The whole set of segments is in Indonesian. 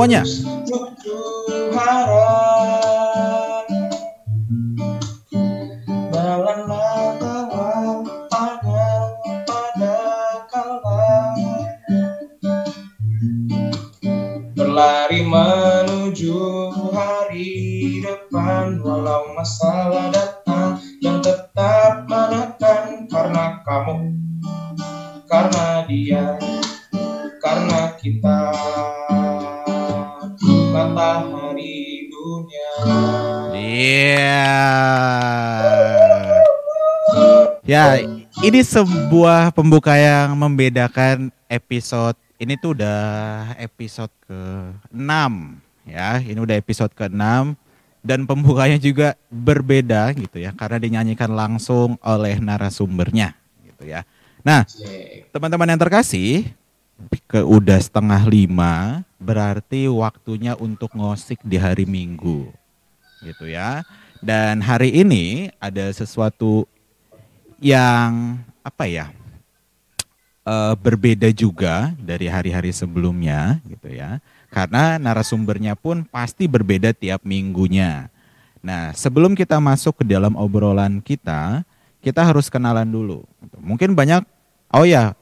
berjalanlah Ya, ini sebuah pembuka yang membedakan episode ini tuh udah episode ke-6 ya. Ini udah episode ke-6 dan pembukanya juga berbeda gitu ya karena dinyanyikan langsung oleh narasumbernya gitu ya. Nah, teman-teman yang terkasih, ke udah setengah lima berarti waktunya untuk ngosik di hari Minggu gitu ya. Dan hari ini ada sesuatu yang apa ya eh, berbeda juga dari hari-hari sebelumnya gitu ya. Karena narasumbernya pun pasti berbeda tiap minggunya. Nah, sebelum kita masuk ke dalam obrolan kita, kita harus kenalan dulu. Mungkin banyak, oh ya,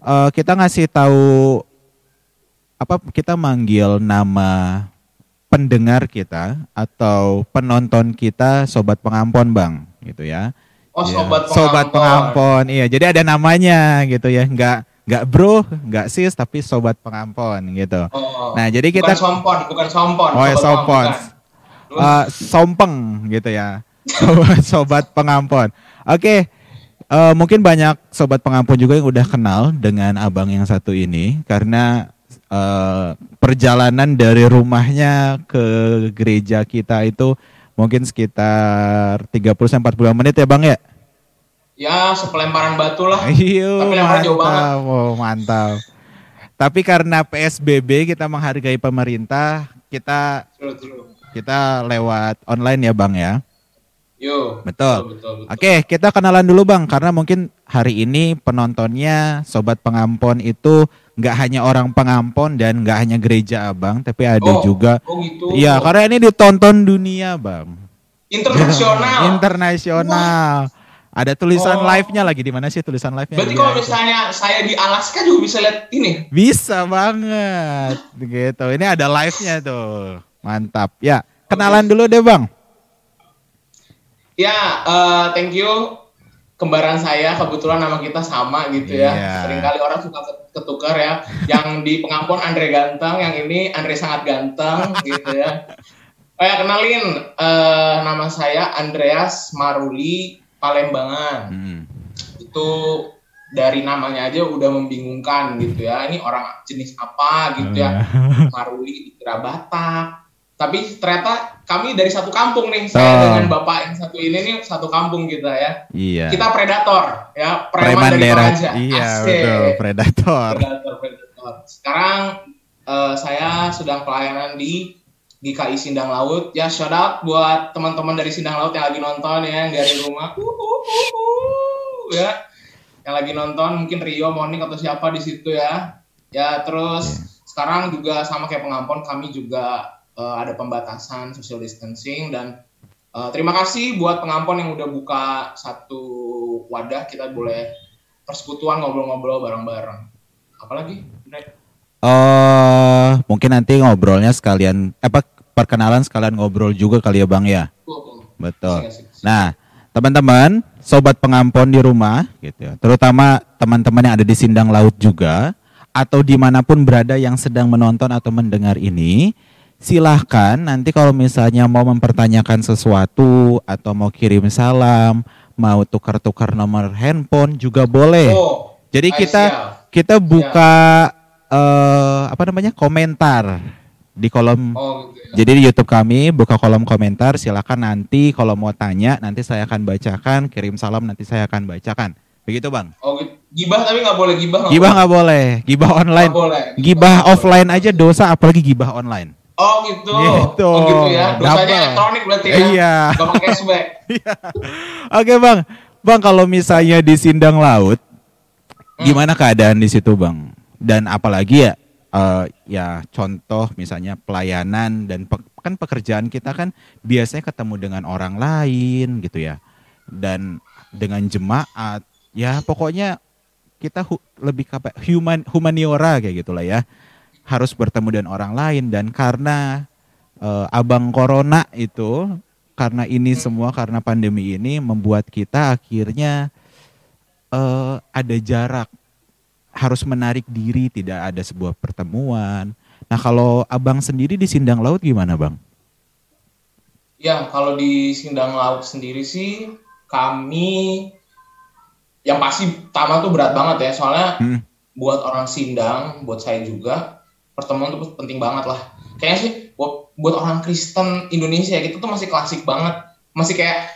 eh, kita ngasih tahu apa kita manggil nama pendengar kita atau penonton kita sobat pengampon bang gitu ya. Oh Ya, sobat pengampon. Sobat pengampon, iya. Jadi ada namanya gitu ya, nggak nggak bro, nggak sis, tapi sobat pengampon gitu. Oh, Nah, jadi kita bukan sompon, bukan sompon. Oh ya sobat sompon, pengampun, Eh, sompeng gitu ya, sobat, sobat pengampon. Oke, eh, mungkin banyak sobat pengampun juga yang udah kenal dengan abang yang satu ini karena eh, perjalanan dari rumahnya ke gereja kita itu mungkin sekitar 30 sampai 45 menit ya bang ya. Ya, sepelemparan batu lah. Iya, Tapi lempar jauh banget. mantap, oh, mantap. Tapi karena PSBB kita menghargai pemerintah, kita kita lewat online ya bang ya. Yo. Betul. Betul, betul. Oke, kita kenalan dulu bang, karena mungkin hari ini penontonnya sobat pengampon itu nggak hanya orang pengampon dan nggak hanya gereja abang, tapi ada Oh, juga. Oh gitu. Iya, karena ini ditonton dunia bang. Internasional. Internasional. Ada tulisan Oh. live-nya lagi di mana sih tulisan live-nya? Berarti Iya. kalau misalnya saya di Alaska juga bisa lihat ini. Bisa banget, gitu. Ini ada live-nya tuh, mantap. Ya, kenalan dulu deh bang. Ya, eh, thank you. Kembaran saya kebetulan nama kita sama gitu ya. Iya. Seringkali orang suka ketukar ya. Yang di pengampun Andre ganteng, yang ini Andre sangat ganteng gitu ya. Oh ya, kenalin eh, nama saya Andreas Maruli Palembangan. Hmm. Itu dari namanya aja udah membingungkan gitu ya. Ini orang jenis apa gitu ya. Maruli dikira Batak. Tapi ternyata kami dari satu kampung nih. Saya Oh. dengan bapak yang satu ini nih satu kampung kita ya. Iya. Kita predator ya, preman, Preman dari daerah. Toraja. Iya, Asik. betul, predator. Predator, predator. Sekarang eh, saya sedang pelayanan di GKI Sindang Laut. Ya shout out buat teman-teman dari Sindang Laut yang lagi nonton ya, yang dari rumah. Uhuhuhu, ya. Yang lagi nonton mungkin Rio, Monik atau siapa di situ ya. Ya terus sekarang juga sama kayak pengampon kami juga eh, ada pembatasan social distancing dan eh, terima kasih buat pengampon yang udah buka satu wadah kita boleh persekutuan ngobrol-ngobrol bareng-bareng. Apalagi? Oh, mungkin nanti ngobrolnya sekalian apa perkenalan sekalian ngobrol juga kali ya Bang ya. Betul. Asik, asik. Nah, teman-teman, sobat pengampon di rumah gitu ya. Terutama teman-teman yang ada di Sindang Laut juga atau di mana pun berada yang sedang menonton atau mendengar ini, silahkan nanti kalau misalnya mau mempertanyakan sesuatu atau mau kirim salam, mau tukar-tukar nomor handphone juga boleh. Oh, Jadi kita ya. kita buka eh, apa namanya komentar di kolom. Oh, gitu ya. Jadi di YouTube kami buka kolom komentar. Silakan nanti kalau mau tanya nanti saya akan bacakan. Kirim salam nanti saya akan bacakan. Begitu bang. Oh, gitu. Gibah tapi nggak boleh gibah. Gibah boleh. nggak boleh. Gibah online. Nggak boleh. Gibah offline aja dosa, apalagi gibah online. Oh gitu. Gitu. Oh gitu ya. Dosanya elektronik berarti ya. Iya. Gak pakai cashback. Oke bang, bang kalau misalnya di Sindang Laut, Hmm. gimana keadaan di situ bang? Dan apalagi ya, eh, ya contoh misalnya pelayanan dan pe- kan pekerjaan kita kan biasanya ketemu dengan orang lain gitu ya, dan dengan jemaat, ya pokoknya kita hu- lebih human humaniora kayak gitulah ya, harus bertemu dengan orang lain. Dan karena eh, abang corona itu karena ini semua karena pandemi ini membuat kita akhirnya eh, ada jarak. Harus menarik diri tidak ada sebuah pertemuan. Nah kalau abang sendiri di Sindang Laut gimana bang? Ya, kalau di Sindang Laut sendiri sih kami yang pasti pertama tuh berat banget ya, soalnya Hmm. buat orang Sindang, buat saya juga pertemuan tuh penting banget lah. Kayaknya sih buat, buat orang Kristen Indonesia gitu tuh masih klasik banget, masih kayak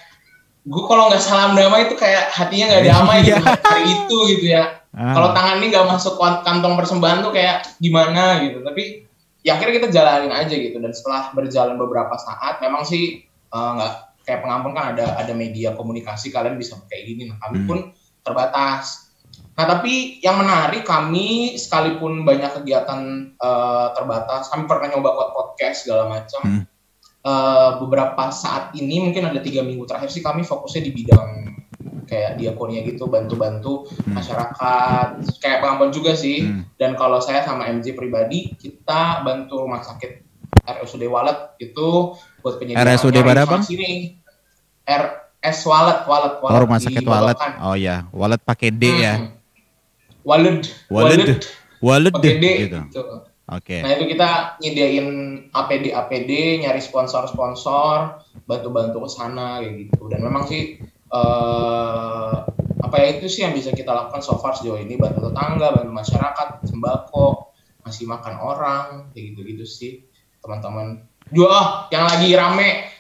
gue kalau nggak salam damai itu kayak hatinya nggak damai gitu hari itu gitu ya. Ah. Kalau tangan ini nggak masuk kan- kantong persembahan tuh kayak gimana gitu. Tapi ya akhirnya kita jalanin aja gitu. Dan setelah berjalan beberapa saat, memang sih eh, nggak kayak pengampun kan ada ada media komunikasi kalian bisa kayak gini. Nah kami Hmm. pun terbatas. Nah tapi yang menarik kami sekalipun banyak kegiatan eh, terbatas, kami pernah nyoba buat podcast segala macam. Hmm. Eh, beberapa saat ini mungkin ada tiga minggu terakhir sih kami fokusnya di bidang kayak diakonia gitu bantu-bantu Hmm. masyarakat kayak pengampun juga sih Hmm. dan kalau saya sama MJ pribadi kita bantu rumah sakit RSUD Walet itu buat penyediaan RSUD Bang? vaksin nih. RS Walet Walet Walet oh rumah sakit walet oh ya walet pakai D ya Hmm. Walet Walet. walet pakai D gitu gitu. oke Nah itu kita nyediain APD APD, nyari sponsor-sponsor, bantu-bantu ke sana kayak gitu. Dan memang sih eh apa ya itu sih yang bisa kita lakukan so far sejauh ini bantu tetangga, bantu masyarakat, sembako, ngasih makan orang, kayak gitu-gitu sih teman-teman. Jual oh, yang lagi rame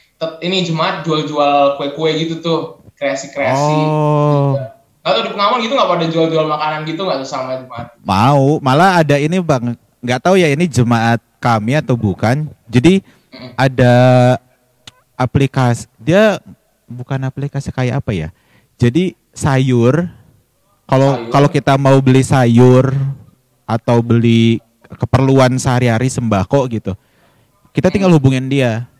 ini jemaat jual-jual kue-kue gitu tuh, kreasi-kreasi. oh Atau di pengamun gitu nggak pada jual-jual makanan gitu nggak sama jemaat? Mau, malah ada ini bang, nggak tahu ya ini jemaat kami atau bukan. Jadi Mm-mm. ada aplikasi, dia bukan aplikasi kayak apa ya? Jadi sayur, kalau kalau kita mau beli sayur atau beli keperluan sehari-hari sembako gitu, kita tinggal hubungin dia,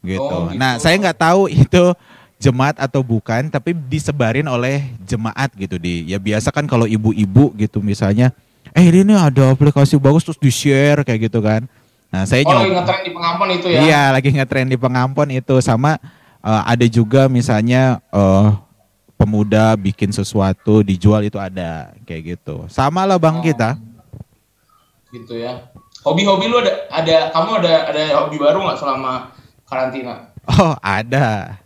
gitu. Oh, gitu. Nah saya nggak tahu itu jemaat atau bukan, tapi disebarin oleh jemaat gitu di. Ya biasa kan kalau ibu-ibu gitu misalnya, eh ini nih ada aplikasi bagus terus di share kayak gitu kan. Nah saya Oh lagi nyoba. ngetren di pengampun itu ya? Iya lagi ngetren di pengampon itu sama eh, ada juga misalnya eh pemuda bikin sesuatu dijual itu ada kayak gitu. Sama lah bang Oh. kita. gitu ya. Hobi-hobi lu ada ada kamu ada ada hobi baru nggak selama karantina? Oh ada.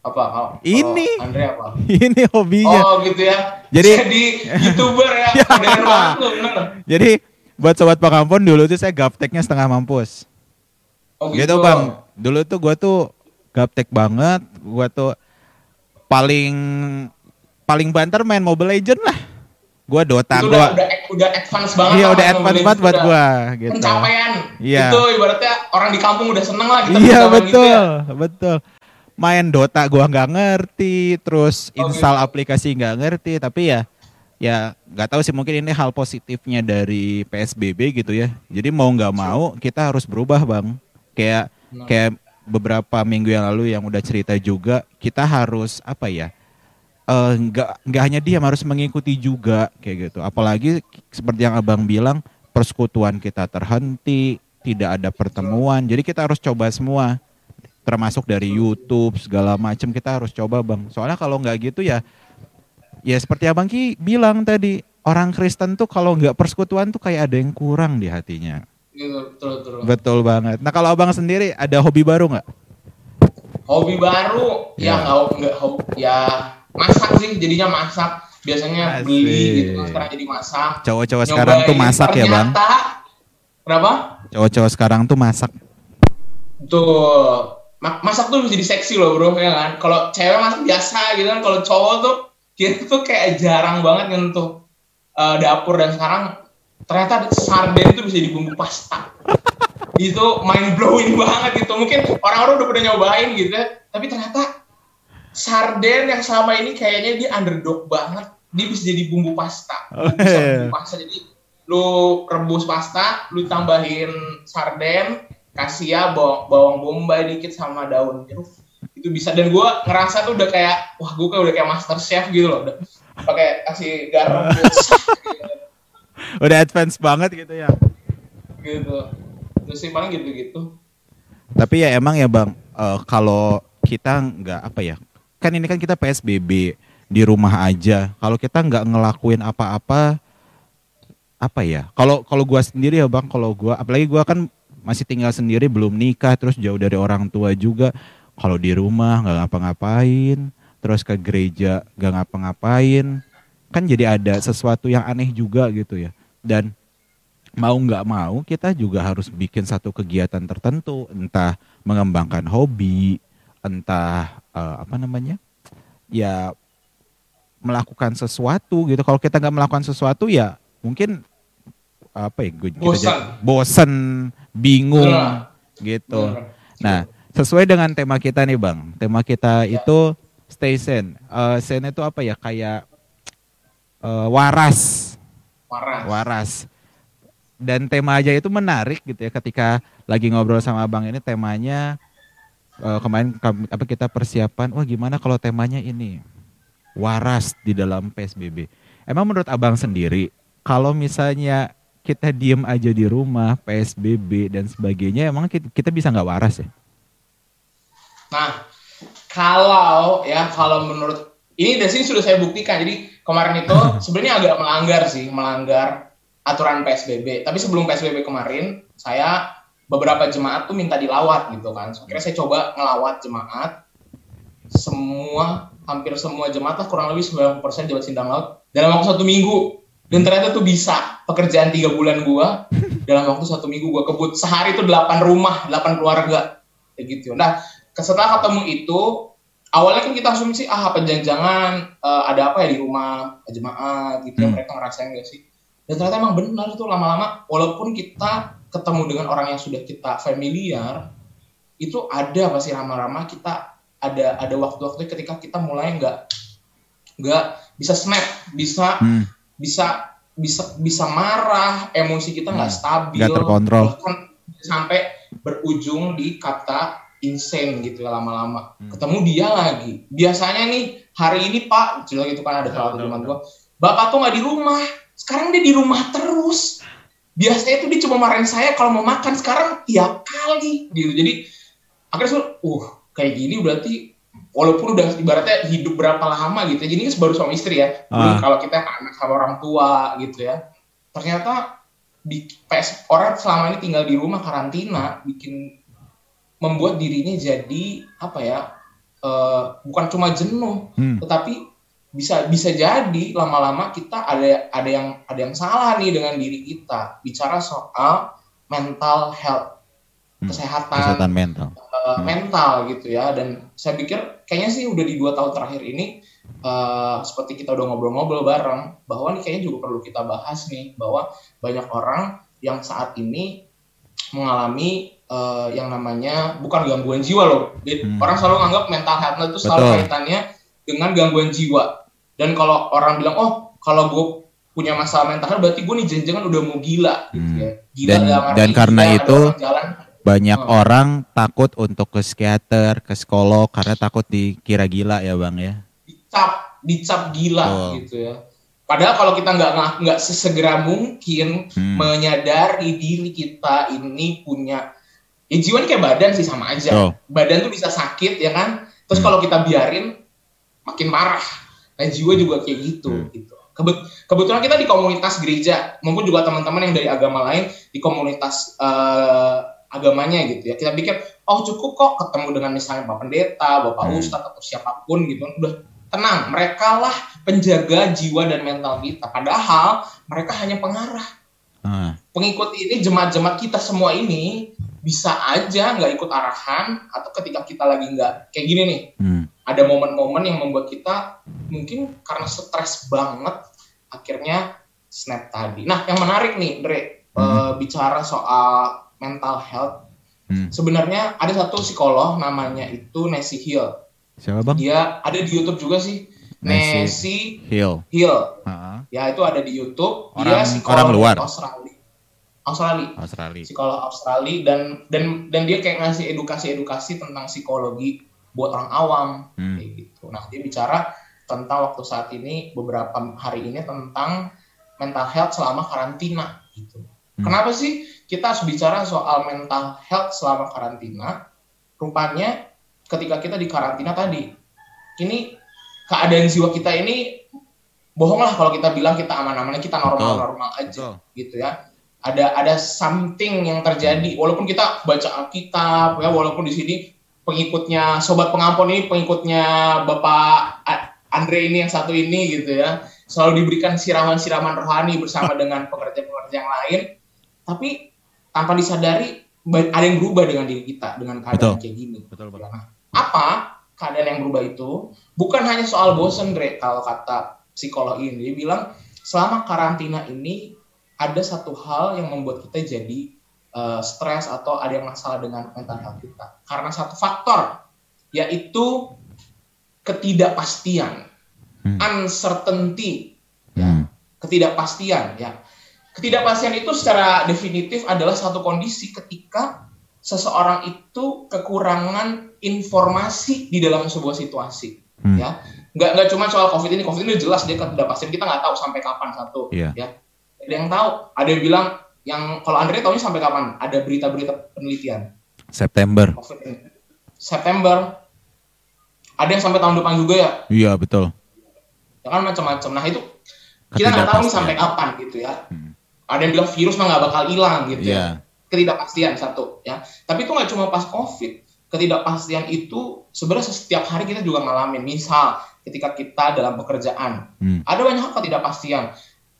Apa? Kalau- Ini. Andre apa? Ini hobinya. Oh gitu ya. Jadi- youtuber ya. Ya. Jadi buat sobat pengampon dulu tuh saya gapteknya setengah mampus. Oh Gitu bang. Dulu tuh gue tuh gaptek banget. Gue tuh paling paling banter main Mobile Legend lah. Gue Dota Itu gue. udah, udah udah advance banget. Iya udah advance banget buat gue gitu. Pencapaian. Iya. Itu ibaratnya orang di kampung udah seneng lah kita Iya main betul, gitu ya. betul. Main Dota gua nggak ngerti, terus Oh, install gitu. aplikasi nggak ngerti, tapi ya ya nggak tahu sih mungkin ini hal positifnya dari PSBB gitu ya. Jadi mau nggak mau kita harus berubah bang. Kayak Nah. kayak beberapa minggu yang lalu yang udah cerita juga kita harus apa ya? eh, nggak nggak hanya diam harus mengikuti juga kayak gitu. Apalagi seperti yang abang bilang persekutuan kita terhenti, tidak ada pertemuan. Jadi kita harus coba semua, termasuk dari YouTube segala macam kita harus coba bang. Soalnya kalau nggak gitu ya, ya seperti abang Ki bilang tadi orang Kristen tuh kalau nggak persekutuan tuh kayak ada yang kurang di hatinya. Gitu, betul betul. Betul banget. Nah kalau abang sendiri ada hobi baru nggak? hobi baru ya Ya. nggak nggak hobi ya masak sih jadinya masak biasanya beli Asik. gitu sekarang jadi masak Cowok-cowok sekarang tuh masak ya bang. Ternyata- kenapa Cowok-cowok sekarang tuh masak. Tuh, masak tuh bisa jadi seksi loh bro, ya kan? Kalau cewek masak biasa gitu kan, kalau cowok tuh kita tuh kayak jarang banget nyentuh eh, dapur dan sekarang ternyata sarden tuh bisa jadi bumbu pasta. itu mind blowing banget gitu. Mungkin orang-orang udah pernah nyobain gitu, ya, tapi ternyata sarden yang selama ini kayaknya dia underdog banget, dia bisa jadi bumbu pasta. Oh, Bisa iya. bumbu pasta jadi lu rebus pasta, lu tambahin sarden, kasih ya bawang, bawang bombay dikit sama daun jeruk itu bisa dan gue ngerasa tuh udah kayak wah gue kayak udah kayak master chef gitu loh udah pakai kasih garam gitu, Udah advance banget gitu ya. gitu terus sih paling gitu gitu Tapi ya emang ya bang, eh, kalau kita nggak apa ya, kan ini kan kita PSBB di rumah aja. Kalau kita nggak ngelakuin apa-apa, apa ya? Kalau kalau gua sendiri ya bang, kalau gua, apalagi gua kan masih tinggal sendiri, belum nikah, terus jauh dari orang tua juga. Kalau di rumah nggak ngapa-ngapain, terus ke gereja nggak ngapa-ngapain, kan jadi ada sesuatu yang aneh juga gitu ya. Dan mau nggak mau kita juga harus bikin satu kegiatan tertentu entah mengembangkan hobi entah eh, apa namanya ya melakukan sesuatu gitu kalau kita nggak melakukan sesuatu ya mungkin apa ya gue- Bosan. jadi bosen bingung Bener. gitu Bener. nah sesuai dengan tema kita nih bang tema kita itu stay sane Eh, sane itu apa ya kayak eh, waras marah waras. Dan tema aja itu menarik gitu ya ketika lagi ngobrol sama abang ini temanya eh, kemarin kami- apa kita persiapan wah gimana kalau temanya ini waras di dalam PSBB. Emang menurut abang sendiri kalau misalnya kita diem aja di rumah PSBB dan sebagainya emang kita, kita bisa nggak waras ya? Nah, kalau ya kalau menurut ini dari sini sudah saya buktikan. Jadi kemarin itu sebenarnya agak melanggar sih, melanggar aturan PSBB. Tapi sebelum PSBB kemarin, saya beberapa jemaat tuh minta dilawat gitu kan. So, akhirnya saya coba ngelawat jemaat. Semua, hampir semua jemaat lah kurang lebih 90% jemaat Sindang Laut dalam waktu satu minggu. Dan ternyata tuh bisa. Pekerjaan tiga bulan gua dalam waktu satu minggu gua kebut. Sehari itu delapan rumah, delapan keluarga. Kayak gitu. Nah, setelah ketemu itu awalnya kan kita asumsi ah apa jangan-jangan eh, ada apa ya di rumah jemaat gitu ya. Hmm. mereka ngerasain gak sih? Dan ternyata emang benar itu lama-lama walaupun kita ketemu dengan orang yang sudah kita familiar itu ada pasti lama-lama kita ada ada waktu-waktu ketika kita mulai nggak nggak bisa snap bisa Hmm, bisa bisa bisa marah emosi kita nggak Hmm, stabil. Nggak terkontrol. bahkan sampai berujung di kata insane gitu ya lama-lama. Hmm. ketemu dia lagi. Biasanya nih hari ini pak jelas gitu kan ada salah satu Betul, teman betul. gua. bapak tuh nggak di rumah. Sekarang dia di rumah terus. Biasanya tuh dia cuma marahin saya kalau mau makan. Sekarang tiap kali gitu. Jadi akhirnya suruh, uh kayak gini berarti walaupun udah ibaratnya hidup berapa lama gitu ya, jadi ini baru suami istri ya. Belum kalau kita anak sama orang tua gitu ya ternyata di PS orang selama ini tinggal di rumah karantina bikin membuat dirinya jadi apa ya eh, bukan cuma jenuh hmm, tetapi bisa bisa jadi lama-lama kita ada ada yang ada yang salah nih dengan diri kita. Bicara soal mental health Hmm, kesehatan, kesehatan mental. eh, Hmm. mental gitu ya. Dan saya pikir kayaknya sih udah di dua tahun terakhir ini eh, seperti kita udah ngobrol-ngobrol bareng bahwa nih kayaknya juga perlu kita bahas nih bahwa banyak orang yang saat ini mengalami eh, yang namanya bukan gangguan jiwa loh Jadi, Hmm. orang selalu anggap mental health itu selalu Betul. kaitannya dengan gangguan jiwa dan kalau orang bilang oh kalau gue punya masalah mental health berarti gue nih jangan-jangan udah mau gila gitu Hmm. ya gila Dan- dan karena gila, itu jalan Banyak Oh. orang takut untuk ke psikiater, ke psikolog karena takut dikira gila ya bang ya. dicap dicap gila Betul. gitu ya. Padahal kalau kita nggak nggak sesegera mungkin Hmm. menyadari diri kita ini punya ya jiwa ini kayak badan sih sama aja. Betul. Badan tuh bisa sakit ya kan. Terus Hmm. kalau kita biarin makin parah. Nah jiwa juga kayak gitu Hmm. gitu. Kebet- kebetulan kita di komunitas gereja maupun juga teman-teman yang dari agama lain di komunitas eh, agamanya gitu ya. Kita pikir, oh cukup kok ketemu dengan misalnya Bapak Pendeta, Bapak Hmm. Ustadz atau siapa pun gitu. Udah tenang, mereka lah penjaga jiwa dan mental kita. Padahal mereka hanya pengarah. Ah, Pengikut ini, jemaat-jemaat kita semua ini bisa aja nggak ikut arahan atau ketika kita lagi nggak kayak gini nih, hmm. ada momen-momen yang membuat kita mungkin karena stres banget akhirnya snap tadi. Nah, yang menarik nih, Dre, eh, bicara soal mental health. Hmm. Sebenarnya ada satu psikolog namanya itu Nancy Hill. Siapa bang? Dia ada di YouTube juga sih. Nancy. Nancy Hill. Hill. Ah, Ya, itu ada di YouTube. Orang- Dia psikolog orang luar? Australia. Australia Australia. psikolog Australia dan dan dan dia kayak ngasih edukasi-edukasi tentang psikologi buat orang awam Hmm. kayak gitu. Nah dia bicara tentang waktu saat ini beberapa hari ini tentang mental health selama karantina gitu. Hmm. Kenapa sih kita harus bicara soal mental health selama karantina? Rupanya ketika kita di karantina tadi, ini keadaan jiwa kita ini bohong lah kalau kita bilang kita aman-aman, kita normal-normal aja Betul. gitu ya. Ada ada something yang terjadi. Walaupun kita baca Alkitab ya walaupun di sini pengikutnya sobat pengampun ini pengikutnya Bapak Andre ini yang satu ini gitu ya. Selalu diberikan siraman-siraman rohani bersama dengan pekerja-pekerja yang lain. Tapi tanpa disadari ada yang berubah dengan diri kita dengan keadaan Betul. kayak gini Betul bang. Nah, apa keadaan yang berubah itu bukan hanya soal bosen Dre kalau kata psikolog ini dia bilang selama karantina ini ada satu hal yang membuat kita jadi eh, stres atau ada yang masalah dengan mental health kita karena satu faktor yaitu ketidakpastian Hmm. uncertainty Hmm. ketidakpastian ya ketidakpastian itu secara definitif adalah satu kondisi ketika seseorang itu kekurangan informasi di dalam sebuah situasi Hmm. ya. Nggak nggak cuma soal covid ini. Covid ini jelas dia ketidakpastian. Kita nggak tahu sampai kapan satu Iya. ya. Ada yang tahu. Ada yang bilang yang kalau Andre tahunya sampai kapan? Ada berita-berita penelitian. September. covid ini. September. Ada yang sampai tahun depan juga ya. Iya betul. ya kan macam-macam. Nah itu kita nggak tahu nih sampai kapan gitu ya. Hmm. Ada yang bilang virus mah nggak bakal hilang gitu Iya. ya ketidakpastian satu ya. Tapi itu nggak cuma pas covid. Ketidakpastian itu sebenarnya setiap hari kita juga ngalamin. Misal ketika kita dalam pekerjaan. Hmm. ada banyak hal ketidakpastian.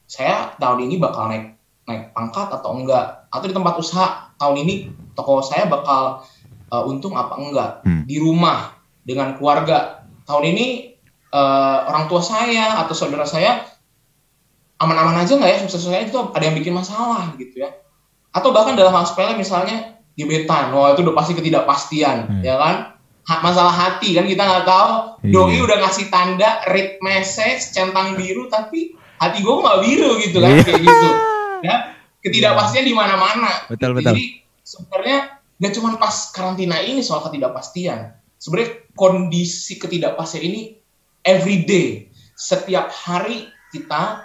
Saya tahun ini bakal naik naik pangkat atau enggak? Atau di tempat usaha tahun ini toko saya bakal uh, untung apa enggak? Hmm. di rumah dengan keluarga. Tahun ini uh, orang tua saya atau saudara saya aman-aman aja nggak ya sukses saya itu ada yang bikin masalah gitu ya atau bahkan dalam hal sepele misalnya gebetan wah itu udah pasti ketidakpastian Hmm. ya kan Ha- masalah hati kan kita nggak tahu Iya. doi udah ngasih tanda read message centang biru tapi hati gue nggak biru gitu kan Iya. kayak gitu ya ketidakpastian di mana-mana Betul, betul. jadi sebenarnya nggak cuma pas karantina ini soal ketidakpastian sebenarnya kondisi ketidakpastian ini everyday setiap hari kita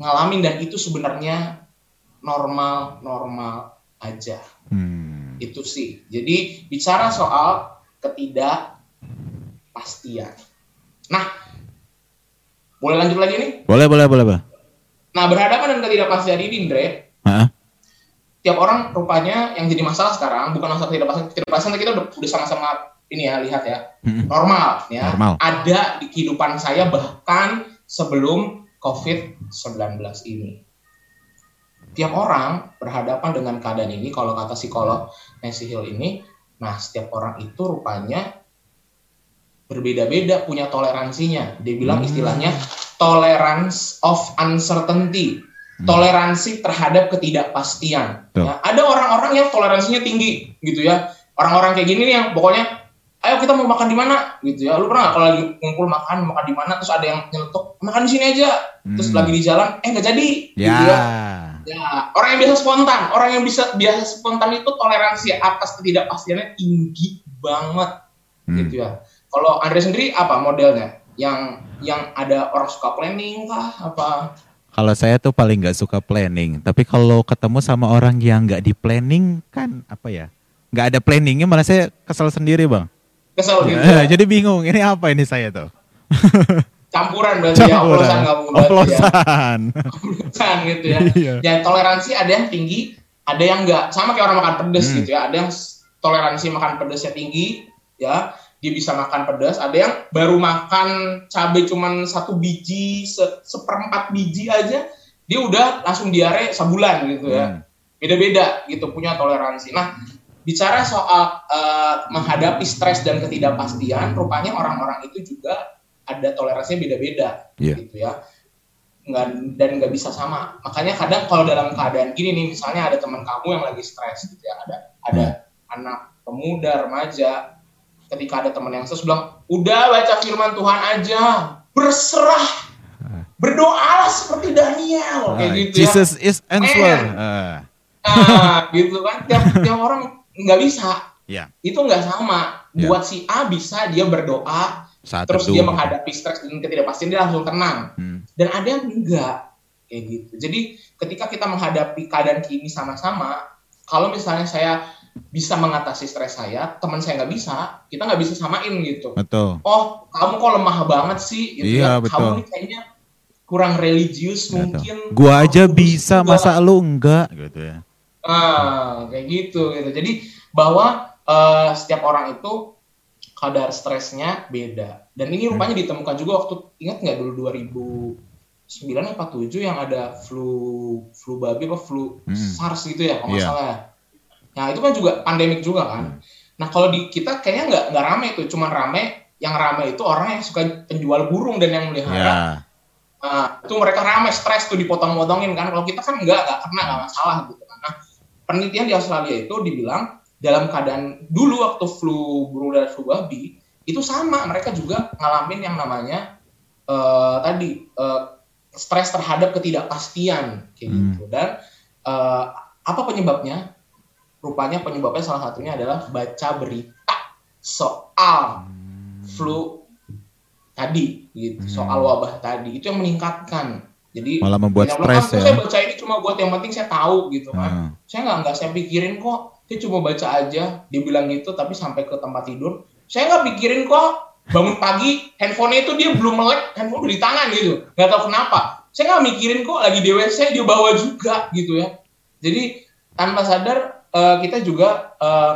ngalamin dan itu sebenarnya normal normal aja Hmm. itu sih jadi bicara soal ketidakpastian nah boleh lanjut lagi nih Boleh boleh boleh bang. nah berhadapan dengan ketidakpastian ini Indre Hah? tiap orang rupanya yang jadi masalah sekarang bukan masalah ketidakpastian ketidakpastian kita udah, udah sama-sama ini ya lihat ya Hmm. normal ya Normal. ada di kehidupan saya bahkan sebelum COVID-19 ini tiap orang berhadapan dengan keadaan ini kalau kata psikolog Nancy Hill ini nah setiap orang itu rupanya berbeda-beda punya toleransinya dia bilang Hmm. istilahnya tolerance of uncertainty Hmm. toleransi terhadap ketidakpastian. Ya, ada orang-orang yang toleransinya tinggi gitu ya orang-orang kayak gini nih yang pokoknya ayo kita mau makan di mana gitu ya lu pernah nggak kalau lagi ngumpul makan mau makan di mana terus ada yang nyelotok makan di sini aja terus Hmm. lagi di jalan eh nggak jadi Ya. gitu ya Ya, orang yang biasa spontan, orang yang bisa biasa spontan itu toleransi atas ketidakpastiannya tinggi banget, Hmm. gitu ya. Kalau Andre sendiri apa modelnya? Yang yang ada orang suka planning kah? Apa? Kalau saya tuh paling nggak suka planning, tapi kalau ketemu sama orang yang nggak di planning kan apa ya? Nggak ada planningnya malah saya kesel sendiri bang. Kesel gitu. Ya, ya? jadi bingung ini apa ini saya tuh? Campuran berarti ya, oplosan kamu berarti ya. Oplosan. Oplosan gitu ya. Iya. Ya toleransi ada yang tinggi, ada yang enggak sama kayak orang makan pedas Hmm. gitu ya ada yang toleransi makan pedasnya tinggi ya dia bisa makan pedas ada yang baru makan cabai cuman satu biji se- seperempat biji aja dia udah langsung diare sebulan gitu ya Hmm. beda-beda gitu punya toleransi. Nah, bicara soal eh, menghadapi stres dan ketidakpastian, rupanya orang-orang itu juga ada toleransinya beda-beda Iya. gitu ya. Nggak, dan nggak bisa sama. Makanya kadang kalau dalam keadaan gini nih, misalnya ada teman kamu yang lagi stres gitu ya, ada ada anak pemuda, remaja, ketika ada teman yang stres bilang, udah baca firman Tuhan aja, berserah, berdoalah seperti Daniel, kayak Ah, gitu ya. Jesus is answer. Ah, Ah, gitu kan tiap tiap orang nggak bisa ya, itu nggak sama Ya. buat si A bisa dia berdoa saat terus teduh. dia menghadapi stres dan ketidakpastian dia langsung tenang Hmm. dan ada yang enggak kayak gitu jadi ketika kita menghadapi keadaan kini sama-sama kalau misalnya saya bisa mengatasi stres saya teman saya nggak bisa kita nggak bisa samain gitu Betul. oh kamu kok lemah banget sih gitu Iya, ya. betul. kamu nih kayaknya kurang religius Betul. mungkin Gua aja bisa, masa lu enggak gitu ya. Ah, kayak gitu gitu. Jadi bahwa eh, setiap orang itu kadar stresnya beda. Dan ini rupanya ditemukan juga waktu ingat nggak dulu 2009 apa 7 yang ada flu flu babi apa flu Hmm. SARS gitu ya kalau nggak Iya. salah. ya. Nah, itu kan juga pandemik juga kan. Nah, kalau di kita kayaknya nggak nggak rame itu, cuman rame yang rame itu orang yang suka penjual burung dan yang melihara Ya. Nah, itu mereka rame stres tuh dipotong-potongin kan. Kalau kita kan enggak, enggak kena, enggak masalah gitu penelitian di Australia itu dibilang dalam keadaan dulu waktu flu burung dan flu babi itu sama, mereka juga ngalamin yang namanya eh, tadi eh, stres terhadap ketidakpastian kayak Hmm. gitu. Dan eh, apa penyebabnya? Rupanya penyebabnya salah satunya adalah baca berita soal flu tadi gitu Hmm. soal wabah tadi itu yang meningkatkan jadi Malah membuat stres "Ah, ya." saya baca ini cuma buat yang penting saya tahu gitu kan. Hmm. saya nggak nggak saya pikirin kok. Saya cuma baca aja dia bilang gitu tapi sampai ke tempat tidur. Saya nggak pikirin kok. Bangun pagi handphonenya itu dia belum melek handphone udah di tangan gitu. Nggak tahu kenapa. Saya nggak mikirin kok lagi di WC dia bawa juga gitu ya. Jadi tanpa sadar eh, kita juga eh,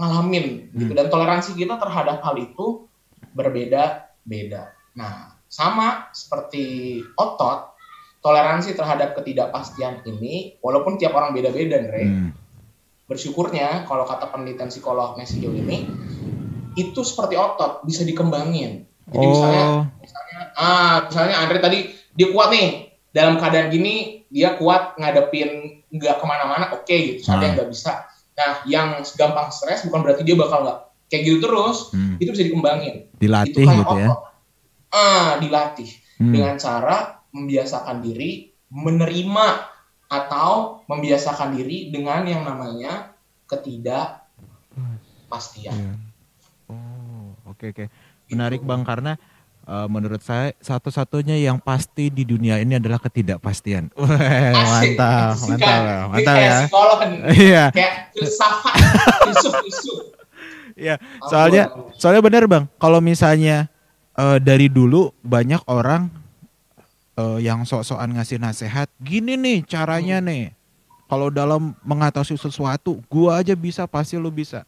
ngalamin gitu. Hmm. dan toleransi kita terhadap hal itu berbeda-beda. Nah, sama seperti otot, toleransi terhadap ketidakpastian ini, walaupun tiap orang beda-beda, Andre, Hmm. bersyukurnya kalau kata penelitian psikolog Mesio ini, itu seperti otot bisa dikembangin. Jadi misalnya, Oh, misalnya, ah, misalnya Andre tadi dia kuat nih dalam keadaan gini dia kuat ngadepin nggak ke mana-mana, oke gitu. Ada Hmm. yang nggak bisa. Nah, yang gampang stres bukan berarti dia bakal nggak kayak gitu terus. hmm. Itu bisa dikembangin. dilatih itu kayak gitu ya. Ah, dilatih Hmm. dengan cara membiasakan diri menerima atau membiasakan diri dengan yang namanya ketidakpastian. Iya. Oh, oke oke. Menarik Bang karena eh, menurut saya satu-satunya yang pasti di dunia ini adalah ketidakpastian. Wah, Asik. mantap, mantap, mantap kayak ya. Psikolog. Iya, Kayak filsafat, filsuf-filsuf. iya. Soalnya soalnya benar Bang, kalau misalnya eh, dari dulu banyak orang eh, yang sok-sokan ngasih nasihat, gini nih caranya Hmm. nih. Kalau dalam mengatasi sesuatu, gua aja bisa, pasti lu bisa.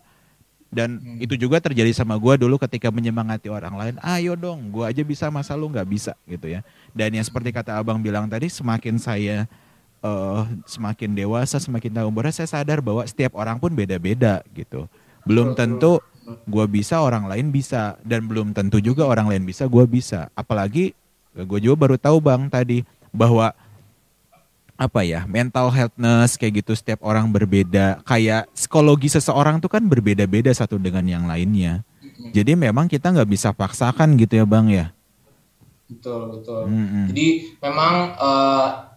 Dan Hmm. itu juga terjadi sama gua dulu ketika menyemangati orang lain. Ayo dong, gua aja bisa, masa lu nggak bisa gitu ya. Dan yang seperti kata abang bilang tadi, semakin saya eh, semakin dewasa, semakin tahu umurnya, saya sadar bahwa setiap orang pun beda-beda gitu. Belum tentu gua bisa, orang lain bisa, dan belum tentu juga orang lain bisa, gua bisa. Apalagi gue juga baru tahu bang tadi bahwa apa ya mental healthness kayak gitu setiap orang berbeda kayak psikologi seseorang tuh kan berbeda-beda satu dengan yang lainnya jadi memang kita nggak bisa paksakan gitu ya bang ya Betul, betul. Mm-mm. Jadi memang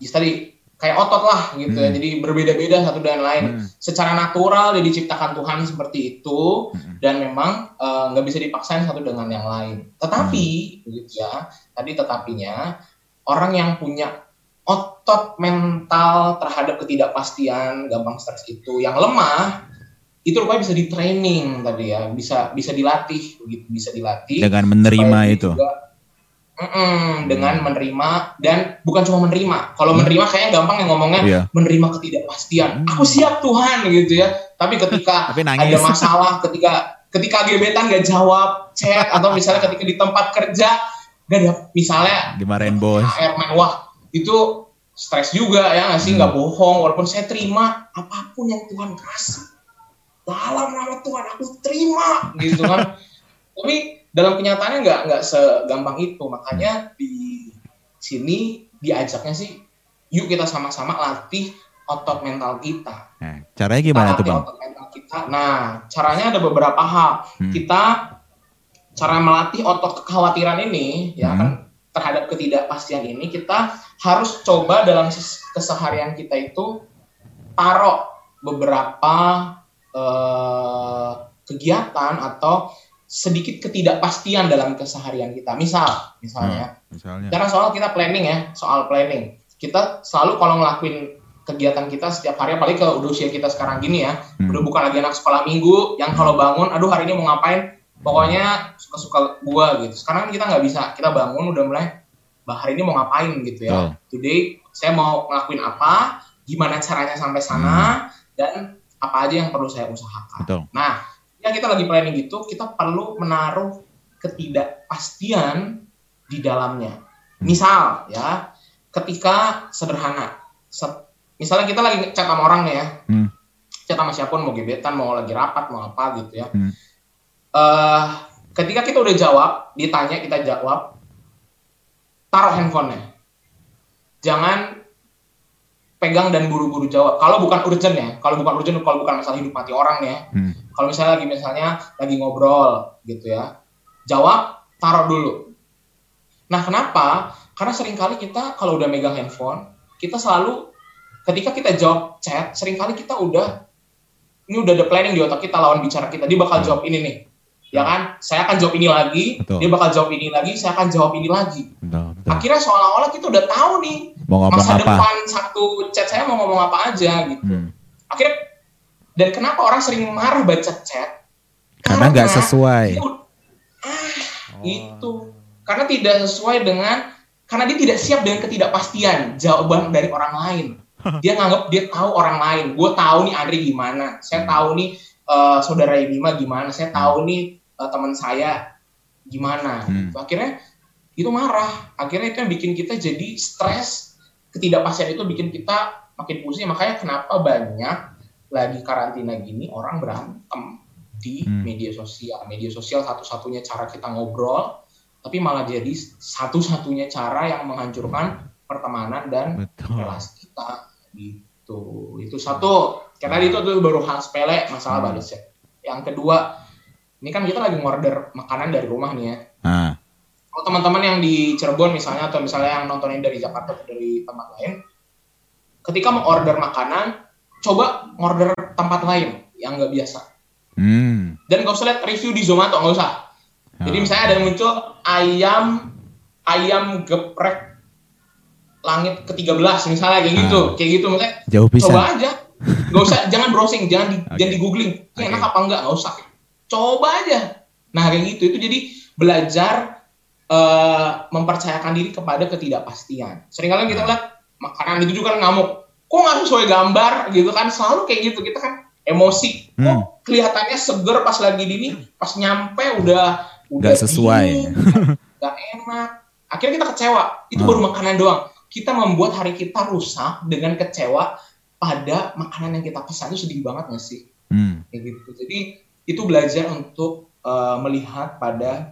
ya tadi kayak otot lah gitu ya. Hmm. Jadi berbeda-beda satu dengan lain. Hmm. Secara natural dia diciptakan Tuhan seperti itu Mm-mm. dan memang eh, nggak bisa dipaksain satu dengan yang lain. Tetapi Hmm. begitu ya. Tadi tetapinya orang yang punya otot mental terhadap ketidakpastian, gampang stres itu yang lemah itu rupanya bisa di training tadi ya, bisa bisa dilatih begitu, bisa dilatih dengan menerima itu juga, Mm-mm, dengan menerima dan bukan cuma menerima. Kalau menerima kayaknya gampang yang ngomongnya Iya. menerima ketidakpastian. Hmm. Aku siap Tuhan gitu ya. Tapi ketika Tapi nangis. ada masalah, ketika ketika gebetan gak jawab chat atau misalnya ketika di tempat kerja gak ada misalnya Dimarahin bos. HR mewah itu stres juga ya nggak sih nggak bohong walaupun saya terima apa pun yang Tuhan kasih dalam nama Tuhan aku terima gitu kan tapi dalam kenyataannya nggak nggak segampang itu makanya di sini diajaknya sih yuk kita sama-sama latih otot mental kita Nah, caranya gimana tuh Latih bang? otot mental kita nah caranya ada beberapa hal Hmm. kita cara melatih otot kekhawatiran ini ya Hmm. kan terhadap ketidakpastian ini kita harus coba dalam keseharian kita itu taruh beberapa eh, kegiatan atau sedikit ketidakpastian dalam keseharian kita misal misalnya Misalnya. karena soal kita planning ya, soal planning. Kita selalu kalau ngelakuin kegiatan kita setiap hari, apalagi ke udah usia kita sekarang gini ya, Hmm. udah bukan lagi anak sekolah minggu, yang kalau bangun, aduh hari ini mau ngapain, pokoknya suka-suka gua gitu. Sekarang kita nggak bisa, kita bangun udah mulai, bah hari ini mau ngapain gitu ya. Today saya mau ngelakuin apa, gimana caranya sampai sana, dan apa aja yang perlu saya usahakan. Betul. Nah, yang kita lagi planning gitu, kita perlu menaruh ketidakpastian di dalamnya. Misal ya, ketika sederhana, se- misalnya kita lagi chat sama orang nih ya, Hmm. chat sama siapa pun mau gebetan, mau lagi rapat, mau apa gitu ya. Hmm. Eh, ketika kita udah jawab, ditanya kita jawab, taruh handphonenya. Jangan pegang dan buru-buru jawab. Kalau bukan urgent ya, kalau bukan urgent, kalau bukan masalah hidup mati orang ya, Hmm. kalau misalnya lagi misalnya lagi ngobrol gitu ya jawab taruh dulu nah kenapa karena sering kali kita kalau udah megang handphone kita selalu ketika kita jawab chat sering kali kita udah ini udah ada planning di otak kita lawan bicara kita dia bakal jawab ini nih ya kan saya akan jawab ini lagi Betul. dia bakal jawab ini lagi saya akan jawab ini lagi Betul, betul. akhirnya seolah-olah kita udah tahu nih Mau ngomong masa apa? depan satu chat saya mau ngomong apa aja gitu. Hmm. akhirnya dan kenapa orang sering marah baca chat? Karena nggak sesuai. itu, ah, itu. Karena tidak sesuai dengan karena dia tidak siap dengan ketidakpastian jawaban dari orang lain. Dia nganggap dia tahu orang lain. Gue tahu nih Andri gimana. Saya tahu nih eh, saudara Bima gimana. Saya tahu nih eh, teman saya gimana. Hmm. akhirnya itu marah. Akhirnya itu yang bikin kita jadi stres ketidakpastian itu bikin kita makin pusing. Makanya kenapa banyak lagi karantina gini orang berantem di Hmm. media sosial. Media sosial satu-satunya cara kita ngobrol tapi malah jadi satu-satunya cara yang menghancurkan pertemanan dan Betul. relasi kita gitu. Itu satu. Karena itu tuh baru hal sepele masalah Hmm. balas yang kedua ini kan kita lagi ngorder makanan dari rumah nih ya. Nah, kalau teman-teman yang di Cirebon misalnya atau misalnya yang nontonin dari Jakarta atau dari tempat lain ketika mau order makanan coba order tempat lain yang nggak biasa hmm. dan nggak usah lihat review di Zomato nggak usah jadi Ah. misalnya ada yang muncul ayam ayam geprek langit ke-13 misalnya kayak gitu Ah. kayak gitu misalnya jauh bisa. coba aja nggak usah jangan browsing jangan di, Oke. jangan di googling ini Oke. enak apa enggak nggak usah coba aja nah kayak gitu itu jadi belajar eh, mempercayakan diri kepada ketidakpastian. Seringkali kita lihat makanan itu juga ngamuk. Kok nggak sesuai gambar gitu kan? Selalu kayak gitu kita kan emosi. Kok Hmm. kelihatannya seger pas lagi di ini pas nyampe udah udah Nggak sesuai. dingin, nggak enak. Akhirnya kita kecewa. Itu Hmm. baru makanan doang. Kita membuat hari kita rusak dengan kecewa pada makanan yang kita pesan. Itu sedih banget nggak sih? Hmm. kayak gitu. Jadi itu belajar untuk eh, melihat pada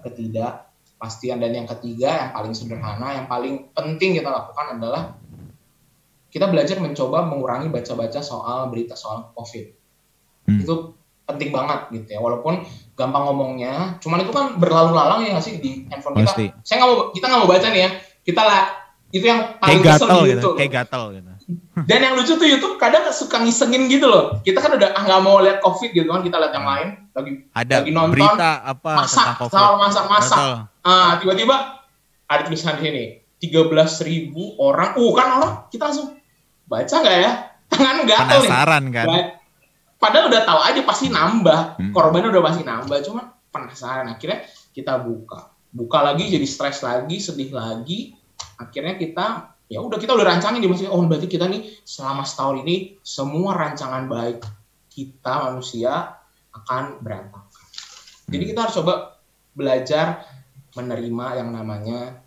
ketidakpastian dan yang ketiga yang paling sederhana yang paling penting kita lakukan adalah kita belajar mencoba mengurangi baca-baca soal berita soal covid Hmm. itu penting banget gitu ya walaupun gampang ngomongnya cuman itu kan berlalu lalang ya nggak sih di handphone kita Pasti. saya nggak mau kita nggak mau baca nih ya kita lah itu yang Kayak paling kesel gatel di gitu. Kayak gatel gitu. Dan yang lucu tuh YouTube kadang suka ngisengin gitu loh. Kita kan udah ah, nggak mau lihat COVID gitu kan, kita lihat yang lain lagi Ada Lagi nonton, berita apa tentang masak, COVID. soal masak-masak. Betul. Ah, tiba-tiba ada tulisan di sini 13.000 orang. Uh, kan orang kita langsung baca nggak ya? Tangan gatel nih. Penasaran kan? Ba- Padahal udah tahu aja pasti nambah. Hmm. Korbannya udah pasti nambah, cuma penasaran akhirnya kita buka. buka lagi jadi stres lagi sedih lagi akhirnya kita ya udah kita udah rancangin di masih oh berarti kita nih selama setahun ini semua rancangan baik kita manusia akan berantakan jadi kita harus coba belajar menerima yang namanya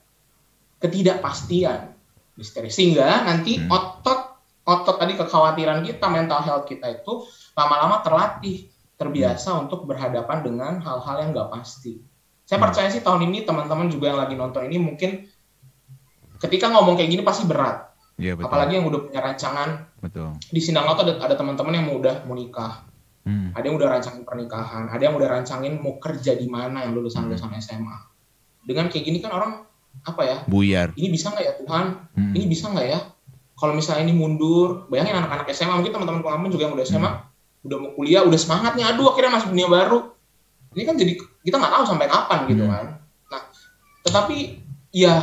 ketidakpastian misteri sehingga nanti Hmm. otot otot tadi kekhawatiran kita mental health kita itu lama-lama terlatih terbiasa untuk berhadapan dengan hal-hal yang nggak pasti saya Hmm. percaya sih tahun ini teman-teman juga yang lagi nonton ini mungkin ketika ngomong kayak gini pasti berat Iya betul. apalagi yang udah punya rancangan Betul. di Sindang Laut ada, ada teman-teman yang udah mau nikah Hmm. ada yang udah rancangin pernikahan, ada yang udah rancangin mau kerja di mana yang lulusan lulusan SMA. Dengan kayak gini kan orang apa ya? Buyar. Ini bisa nggak ya Tuhan? Hmm. Ini bisa nggak ya? Kalau misalnya ini mundur, bayangin anak-anak SMA mungkin teman-teman pengalaman juga yang udah SMA, udah mau kuliah, udah semangat nih, aduh akhirnya masuk dunia baru. Ini kan jadi kita nggak tahu sampai kapan gitu Hmm. kan. Nah, tetapi ya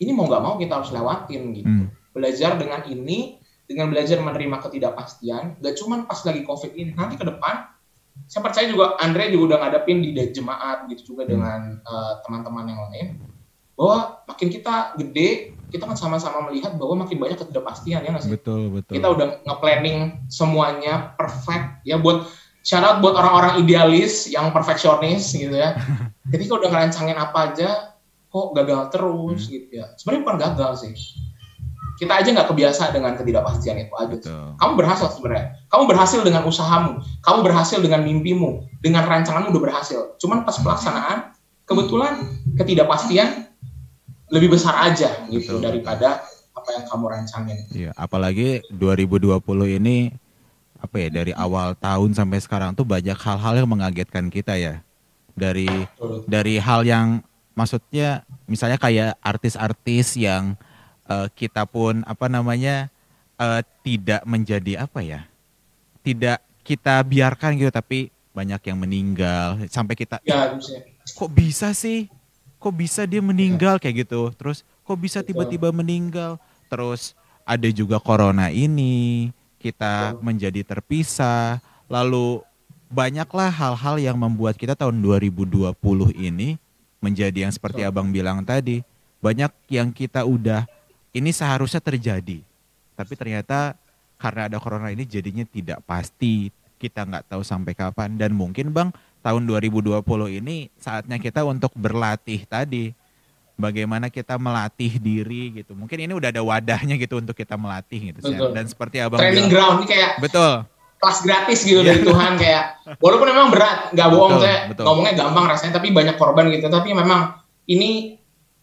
ini mau nggak mau kita harus lewatin gitu Hmm. belajar dengan ini dengan belajar menerima ketidakpastian gak cuman pas lagi covid ini nanti ke depan saya percaya juga Andre juga udah ngadepin di jemaat gitu juga Hmm. dengan eh, teman-teman yang lain bahwa makin kita gede kita kan sama-sama melihat bahwa makin banyak ketidakpastian ya nggak sih Betul betul. kita udah nge-planning semuanya perfect ya buat syarat buat orang-orang idealis yang perfeksionis gitu ya ketika udah ngerancangin apa aja kok gagal terus Hmm. gitu ya sebenarnya bukan gagal sih kita aja nggak kebiasa dengan ketidakpastian itu aja Betul. kamu berhasil sebenarnya kamu berhasil dengan usahamu kamu berhasil dengan mimpimu dengan rancanganmu udah berhasil cuman pas pelaksanaan kebetulan ketidakpastian lebih besar aja gitu Betul. daripada apa yang kamu rancangin Iya, apalagi 2020 ini apa ya dari awal tahun sampai sekarang tuh banyak hal-hal yang mengagetkan kita ya. Dari Betul. dari hal yang maksudnya misalnya kayak artis-artis yang eh, kita pun apa namanya eh, tidak menjadi apa ya? Tidak kita biarkan gitu tapi banyak yang meninggal sampai kita ya kok bisa sih? Kok bisa dia meninggal kayak gitu? Terus kok bisa tiba-tiba meninggal? Terus ada juga corona ini, kita Betul. menjadi terpisah. Lalu banyaklah hal-hal yang membuat kita tahun 2020 ini menjadi yang seperti Betul. Abang bilang tadi. Banyak yang kita udah ini seharusnya terjadi. Tapi ternyata karena ada corona ini jadinya tidak pasti. Kita nggak tahu sampai kapan dan mungkin Bang tahun 2020 ini saatnya kita untuk berlatih tadi. Bagaimana kita melatih diri gitu. Mungkin ini udah ada wadahnya gitu untuk kita melatih gitu. Betul. Dan seperti Abang training bilang. ground ini kayak Betul. kelas gratis gitu Iya. dari Tuhan kayak walaupun memang berat nggak bohong Betul, saya betul. ngomongnya gampang rasanya tapi banyak korban gitu tapi memang ini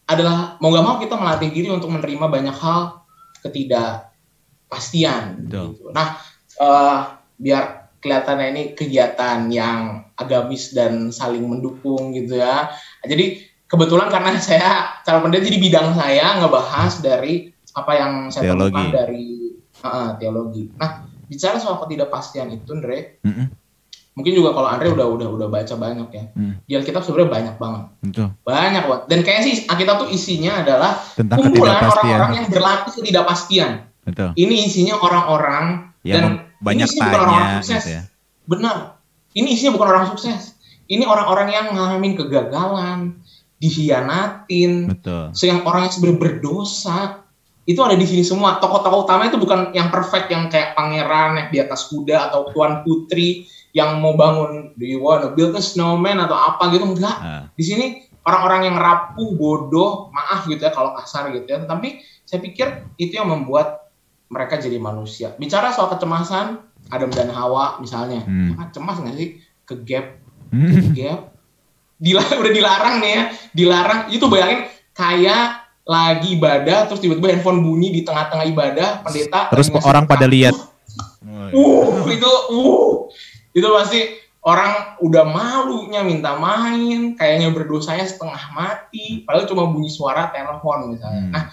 adalah mau nggak mau kita melatih diri untuk menerima banyak hal ketidakpastian Betul. gitu. nah eh, biar kelihatannya ini kegiatan yang agamis dan saling mendukung gitu ya jadi kebetulan karena saya calon pendeta jadi bidang saya ngebahas dari apa yang saya temukan dari uh, teologi. Nah, bicara soal ketidakpastian itu, Andre, Mm-mm. Mungkin juga kalau Andre udah udah udah baca banyak ya. Mm, Di Alkitab sebenarnya banyak banget, Betul. banyak banget. Dan kayaknya sih Alkitab tuh isinya adalah Tentang kumpulan orang-orang yang berlatih ketidakpastian. Betul. Ini isinya orang-orang Yang dan banyak ini isinya bukan tanya sukses. gitu ya. Benar. Ini isinya bukan orang sukses. Ini orang-orang yang ngalamin kegagalan, dihianatin, Betul. So yang orang yang sebenarnya berdosa itu ada di sini semua. Tokoh-tokoh utama itu bukan yang perfect yang kayak pangeran yang di atas kuda atau tuan putri yang mau bangun do you wanna build a snowman atau apa gitu enggak. Ah, Di sini orang-orang yang rapuh, bodoh, maaf gitu ya kalau kasar gitu ya. Tetapi saya pikir itu yang membuat mereka jadi manusia. Bicara soal kecemasan, Adam dan Hawa misalnya. Hmm. Ah, cemas nggak sih? Ke gap Hmm. gap Dila- udah dilarang nih ya dilarang itu bayangin kayak lagi ibadah terus tiba-tiba handphone bunyi di tengah-tengah ibadah pendeta Terus orang pada lihat. uh itu uh itu pasti orang udah malunya minta main kayaknya berdosanya setengah mati padahal cuma bunyi suara telepon misalnya Hmm. nah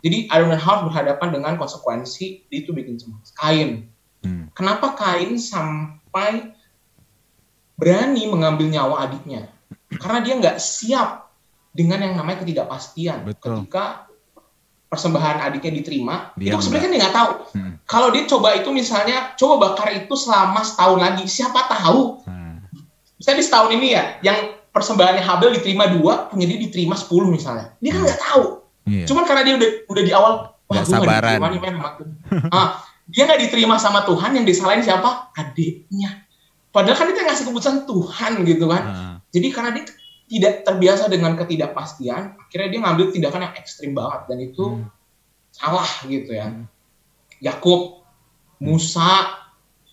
jadi dan Hawa berhadapan dengan konsekuensi itu bikin cemas Kain Hmm. kenapa Kain sampai berani mengambil nyawa adiknya? Karena dia nggak siap dengan yang namanya ketidakpastian. Betul. Ketika persembahan adiknya diterima, Dia itu sebenarnya kan dia nggak tahu. Hmm. Kalau dia coba itu misalnya, coba bakar itu selama setahun lagi, siapa tahu? Nah, Misalnya di setahun ini ya, yang persembahannya Habel diterima dua, punya dia diterima 10 misalnya. Dia kan nggak tahu. Iya. Cuman karena dia udah udah di awal, wah gue nggak sabaran. diterima nih men. Ah, dia nggak diterima sama Tuhan, yang disalahin siapa? Adiknya. Padahal kan itu yang ngasih keputusan Tuhan gitu kan. Ah, Jadi karena dia tidak terbiasa dengan ketidakpastian, akhirnya dia ngambil tindakan yang ekstrim banget dan itu Hmm. salah gitu ya. Yakub, Musa,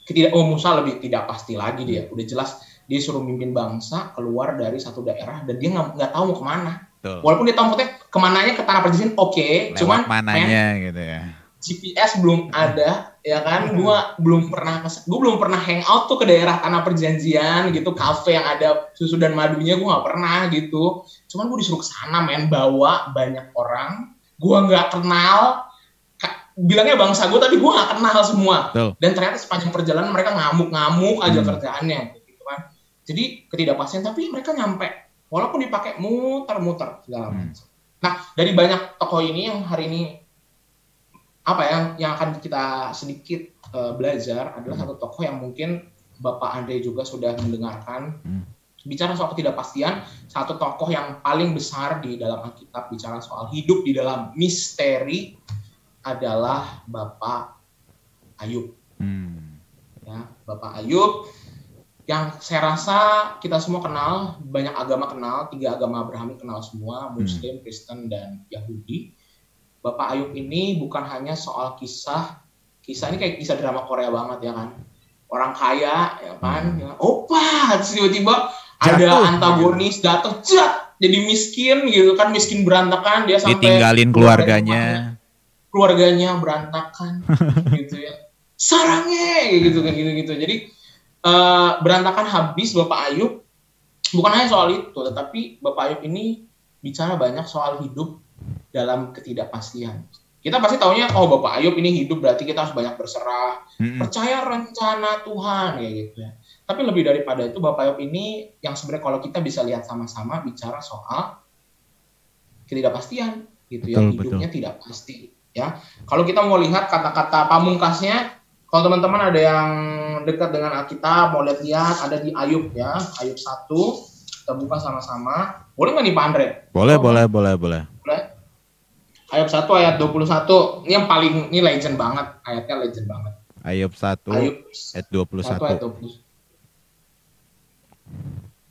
ketidak oh Musa lebih tidak pasti lagi dia. Udah jelas dia suruh mimpin bangsa keluar dari satu daerah dan dia nggak tahu mau ke mana. Betul. Walaupun dia tahu maksudnya ke mananya ke tanah perjanjian oke, Lewat cuman men, mananya gitu ya. GPS belum ada ya kan? Gua belum pernah gua belum pernah hangout tuh ke daerah tanah perjanjian gitu kafe yang ada susu dan madunya gua nggak pernah gitu. Cuman gua disuruh ke sana men bawa banyak orang. Gua nggak kenal bilangnya bangsa gua tapi gua nggak kenal semua. Betul. dan ternyata sepanjang perjalanan mereka ngamuk-ngamuk aja Hmm. kerjaannya gitu kan. Jadi ketidakpastian tapi mereka nyampe. Walaupun dipakai muter-muter segala Hmm. nah dari banyak tokoh ini yang hari ini apa ya yang akan kita sedikit eh, belajar adalah Hmm. satu tokoh yang mungkin Bapak Andre juga sudah mendengarkan Hmm. bicara soal ketidakpastian satu tokoh yang paling besar di dalam Alkitab bicara soal hidup di dalam misteri adalah Bapak Ayub Hmm. ya Bapak Ayub yang saya rasa kita semua kenal banyak agama kenal tiga agama Abrahami kenal semua Muslim Kristen dan Yahudi Bapak Ayub ini bukan hanya soal kisah kisah ini kayak kisah drama Korea banget ya kan? Orang kaya ya kan? Hmm. ya, opa terus tiba-tiba ada Jatuh. antagonis jatuh jat jadi miskin gitu kan miskin berantakan dia sampai Ditinggalin keluarganya. keluarganya. Berantakan gitu ya. Sarangnya gitu kan gitu gitu jadi eh, berantakan habis bapak Ayub. Bukan hanya soal itu tetapi bapak Ayub ini bicara banyak soal hidup dalam ketidakpastian. Kita pasti taunya oh bapak Ayub ini hidup berarti kita harus banyak berserah. Mm-mm. percaya rencana Tuhan ya gitu ya. Tapi lebih daripada itu bapak Ayub ini yang sebenarnya kalau kita bisa lihat sama-sama bicara soal ketidakpastian gitu ya. Betul, hidupnya tidak pasti ya. Kalau kita mau lihat kata-kata pamungkasnya kalau teman-teman ada yang dekat dengan Alkitab mau lihat-lihat ada di Ayub ya. Ayub 1 kita buka sama-sama. Boleh nggak nih Pak Andre? Boleh, Oh, boleh, boleh, boleh. boleh Ayub 1 ayat 21 ini yang paling ini legend banget ayatnya legend banget Ayub 1 Ayub ayat 1 ayat 21. 20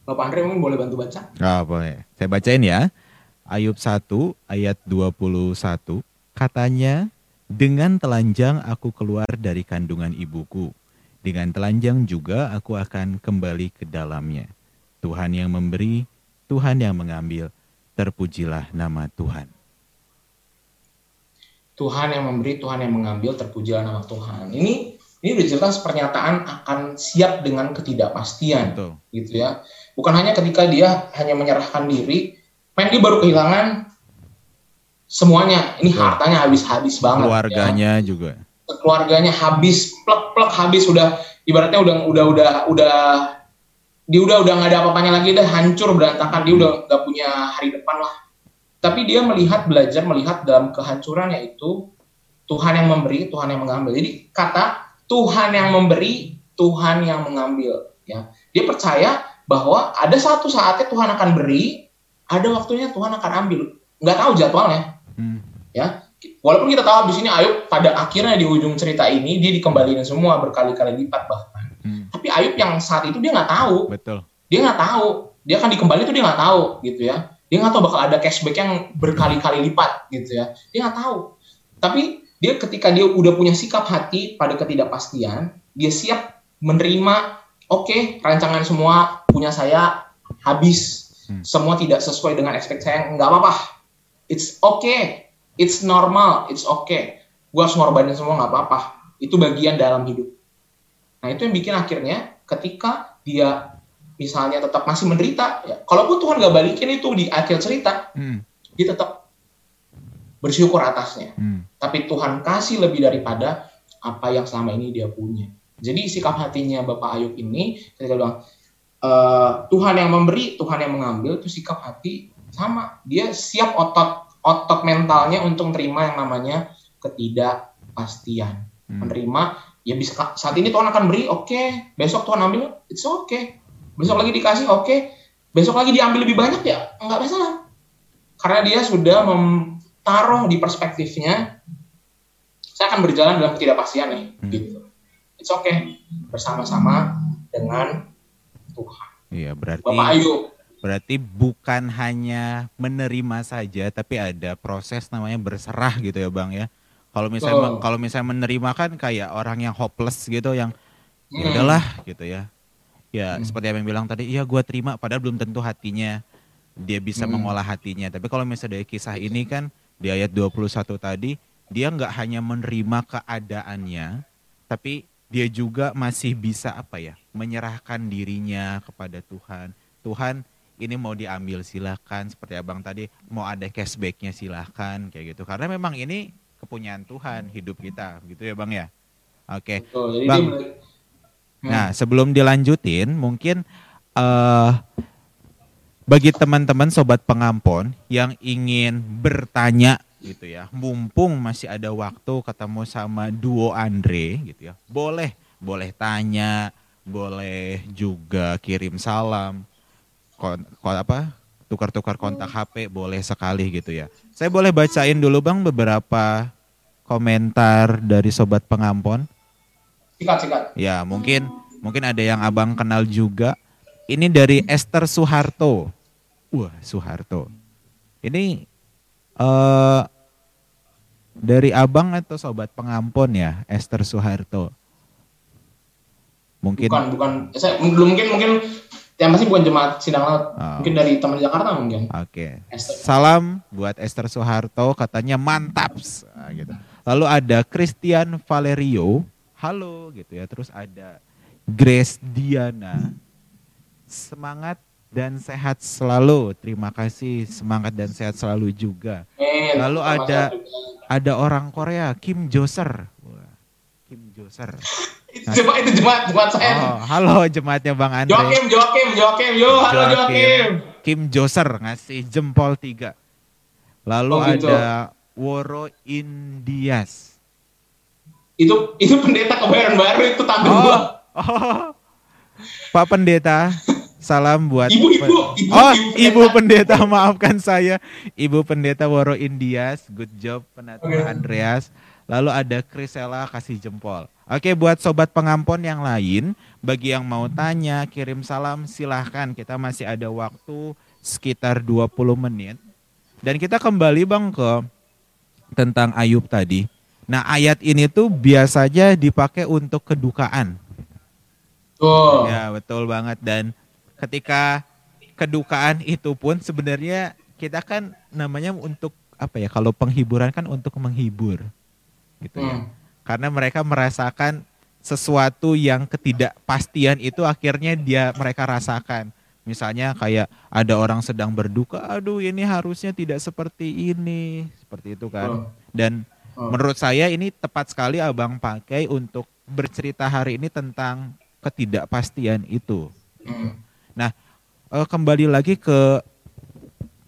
Bapak Andre mungkin boleh bantu baca Ah, boleh. Saya bacain ya. Ayub 1 ayat 21 katanya dengan telanjang aku keluar dari kandungan ibuku. Dengan telanjang juga aku akan kembali ke dalamnya. Tuhan yang memberi, Tuhan yang mengambil. Terpujilah nama Tuhan. Tuhan yang memberi Tuhan yang mengambil terpujilah nama Tuhan ini ini udah jelas pernyataan akan siap dengan ketidakpastian Betul. gitu ya bukan hanya ketika dia hanya menyerahkan diri main dia baru kehilangan semuanya ini Betul. hartanya habis-habis banget ya. Keluarganya juga. keluarganya habis plek-plek habis udah ibaratnya udah udah udah udah dia udah udah nggak ada apa-apanya lagi udah hancur berantakan dia udah nggak punya hari depan lah tapi dia melihat belajar melihat dalam kehancuran yaitu Tuhan yang memberi Tuhan yang mengambil. Jadi kata Tuhan yang memberi Tuhan yang mengambil ya. Dia percaya bahwa ada satu saatnya Tuhan akan beri ada waktunya Tuhan akan ambil. Nggak tahu jadwalnya. Hmm. ya. Walaupun kita tahu habis ini Ayub pada akhirnya di ujung cerita ini dia dikembalikan semua berkali-kali lipat bahkan. Hmm. tapi Ayub yang saat itu dia nggak tahu. Betul. dia nggak tahu. Dia akan dikembali itu dia nggak tahu gitu ya dia nggak tahu bakal ada cashback yang berkali-kali lipat gitu ya. Dia nggak tahu. Tapi dia ketika dia udah punya sikap hati pada ketidakpastian dia siap menerima oke rancangan semua punya saya habis. Hmm. semua tidak sesuai dengan ekspektasi saya nggak apa-apa. It's okay it's normal. It's okay gue harus ngorbanin semua nggak apa-apa. Itu bagian dalam hidup. Nah itu yang bikin akhirnya ketika dia misalnya tetap masih menderita ya kalaupun Tuhan gak balikin itu di akhir cerita Hmm. dia tetap bersyukur atasnya Hmm. tapi Tuhan kasih lebih daripada apa yang selama ini dia punya jadi sikap hatinya Bapak Ayub ini ketika bilang "Eh, Tuhan yang memberi Tuhan yang mengambil itu sikap hati sama dia siap otot otot mentalnya untuk terima yang namanya ketidakpastian Hmm. menerima ya bisa saat ini Tuhan akan beri oke besok Tuhan ambil it's okay besok lagi dikasih oke. Besok lagi diambil lebih banyak ya? Nggak masalah. Karena dia sudah taruh di perspektifnya saya akan berjalan dalam ketidakpastian nih hmm. gitu. It's okay. Bersama-sama dengan Tuhan. Iya berarti Bapak Ayu. berarti bukan hanya menerima saja tapi ada proses namanya berserah gitu ya bang ya. Kalau misalnya oh. kalau misalnya menerima kan kayak orang yang hopeless gitu yang ya hmm. udahlah gitu ya ya hmm. seperti yang bilang tadi iya gue terima padahal belum tentu hatinya dia bisa hmm. mengolah hatinya. Tapi kalau misalnya dari kisah ini kan di ayat 21 tadi dia nggak hanya menerima keadaannya, tapi dia juga masih bisa apa ya menyerahkan dirinya kepada Tuhan. Tuhan ini mau diambil silakan seperti abang tadi mau ada cashbacknya silakan kayak gitu karena memang ini kepunyaan Tuhan hidup kita gitu ya bang ya oke okay. bang nah sebelum dilanjutin mungkin uh, bagi teman-teman sobat pengampon yang ingin bertanya gitu ya, mumpung masih ada waktu ketemu sama duo Andre gitu ya, boleh boleh tanya, boleh juga kirim salam, kon, kon apa tukar-tukar kontak HP boleh sekali gitu ya. Saya boleh bacain dulu bang beberapa komentar dari sobat pengampon. Sikat sikat. Ya mungkin mungkin ada yang abang kenal juga. Ini dari Esther Suharto. Wah, Soeharto. Ini uh, dari abang atau sobat pengampun ya, Esther Soeharto? Mungkin bukan bukan saya belum mungkin mungkin yang pasti bukan jemaat sidang laut. Oh. Mungkin dari teman Jakarta mungkin. Oke. Okay. Salam buat Esther Soeharto katanya mantap nah, gitu. Lalu ada Christian Valerio, halo gitu ya. Terus ada Grace Diana. Semangat dan sehat selalu. Terima kasih, semangat dan sehat selalu juga. Lalu ada ada orang Korea, Kim Joser. Kim Joser. itu jemaat itu jemaat jemaat saya. Oh, halo jemaatnya Bang Andre. Joakim, Joakim, Joakim, yo, halo Joakim. Kim Joser ngasih jempol tiga. Lalu oh, gitu. ada Woro Indias. Itu itu pendeta kebayaran baru itu tampil oh, gua. Oh. Pak pendeta, Salam buat ibu, ibu, ibu, Oh, ibu, pendeta. maafkan saya. Ibu pendeta Woro Indias, good job penata okay. Andreas. Lalu ada Krisela kasih jempol. Oke, buat sobat pengampon yang lain, bagi yang mau tanya, kirim salam, silahkan. Kita masih ada waktu sekitar 20 menit. Dan kita kembali Bang ke tentang Ayub tadi. Nah, ayat ini tuh biasanya dipakai untuk kedukaan. Oh. Ya, betul banget dan ketika kedukaan itu pun sebenarnya kita kan namanya untuk apa ya kalau penghiburan kan untuk menghibur gitu ya hmm. karena mereka merasakan sesuatu yang ketidakpastian itu akhirnya dia mereka rasakan misalnya kayak ada orang sedang berduka aduh ini harusnya tidak seperti ini seperti itu kan dan hmm. menurut saya ini tepat sekali abang pakai untuk bercerita hari ini tentang ketidakpastian itu hmm. Nah, uh, kembali lagi ke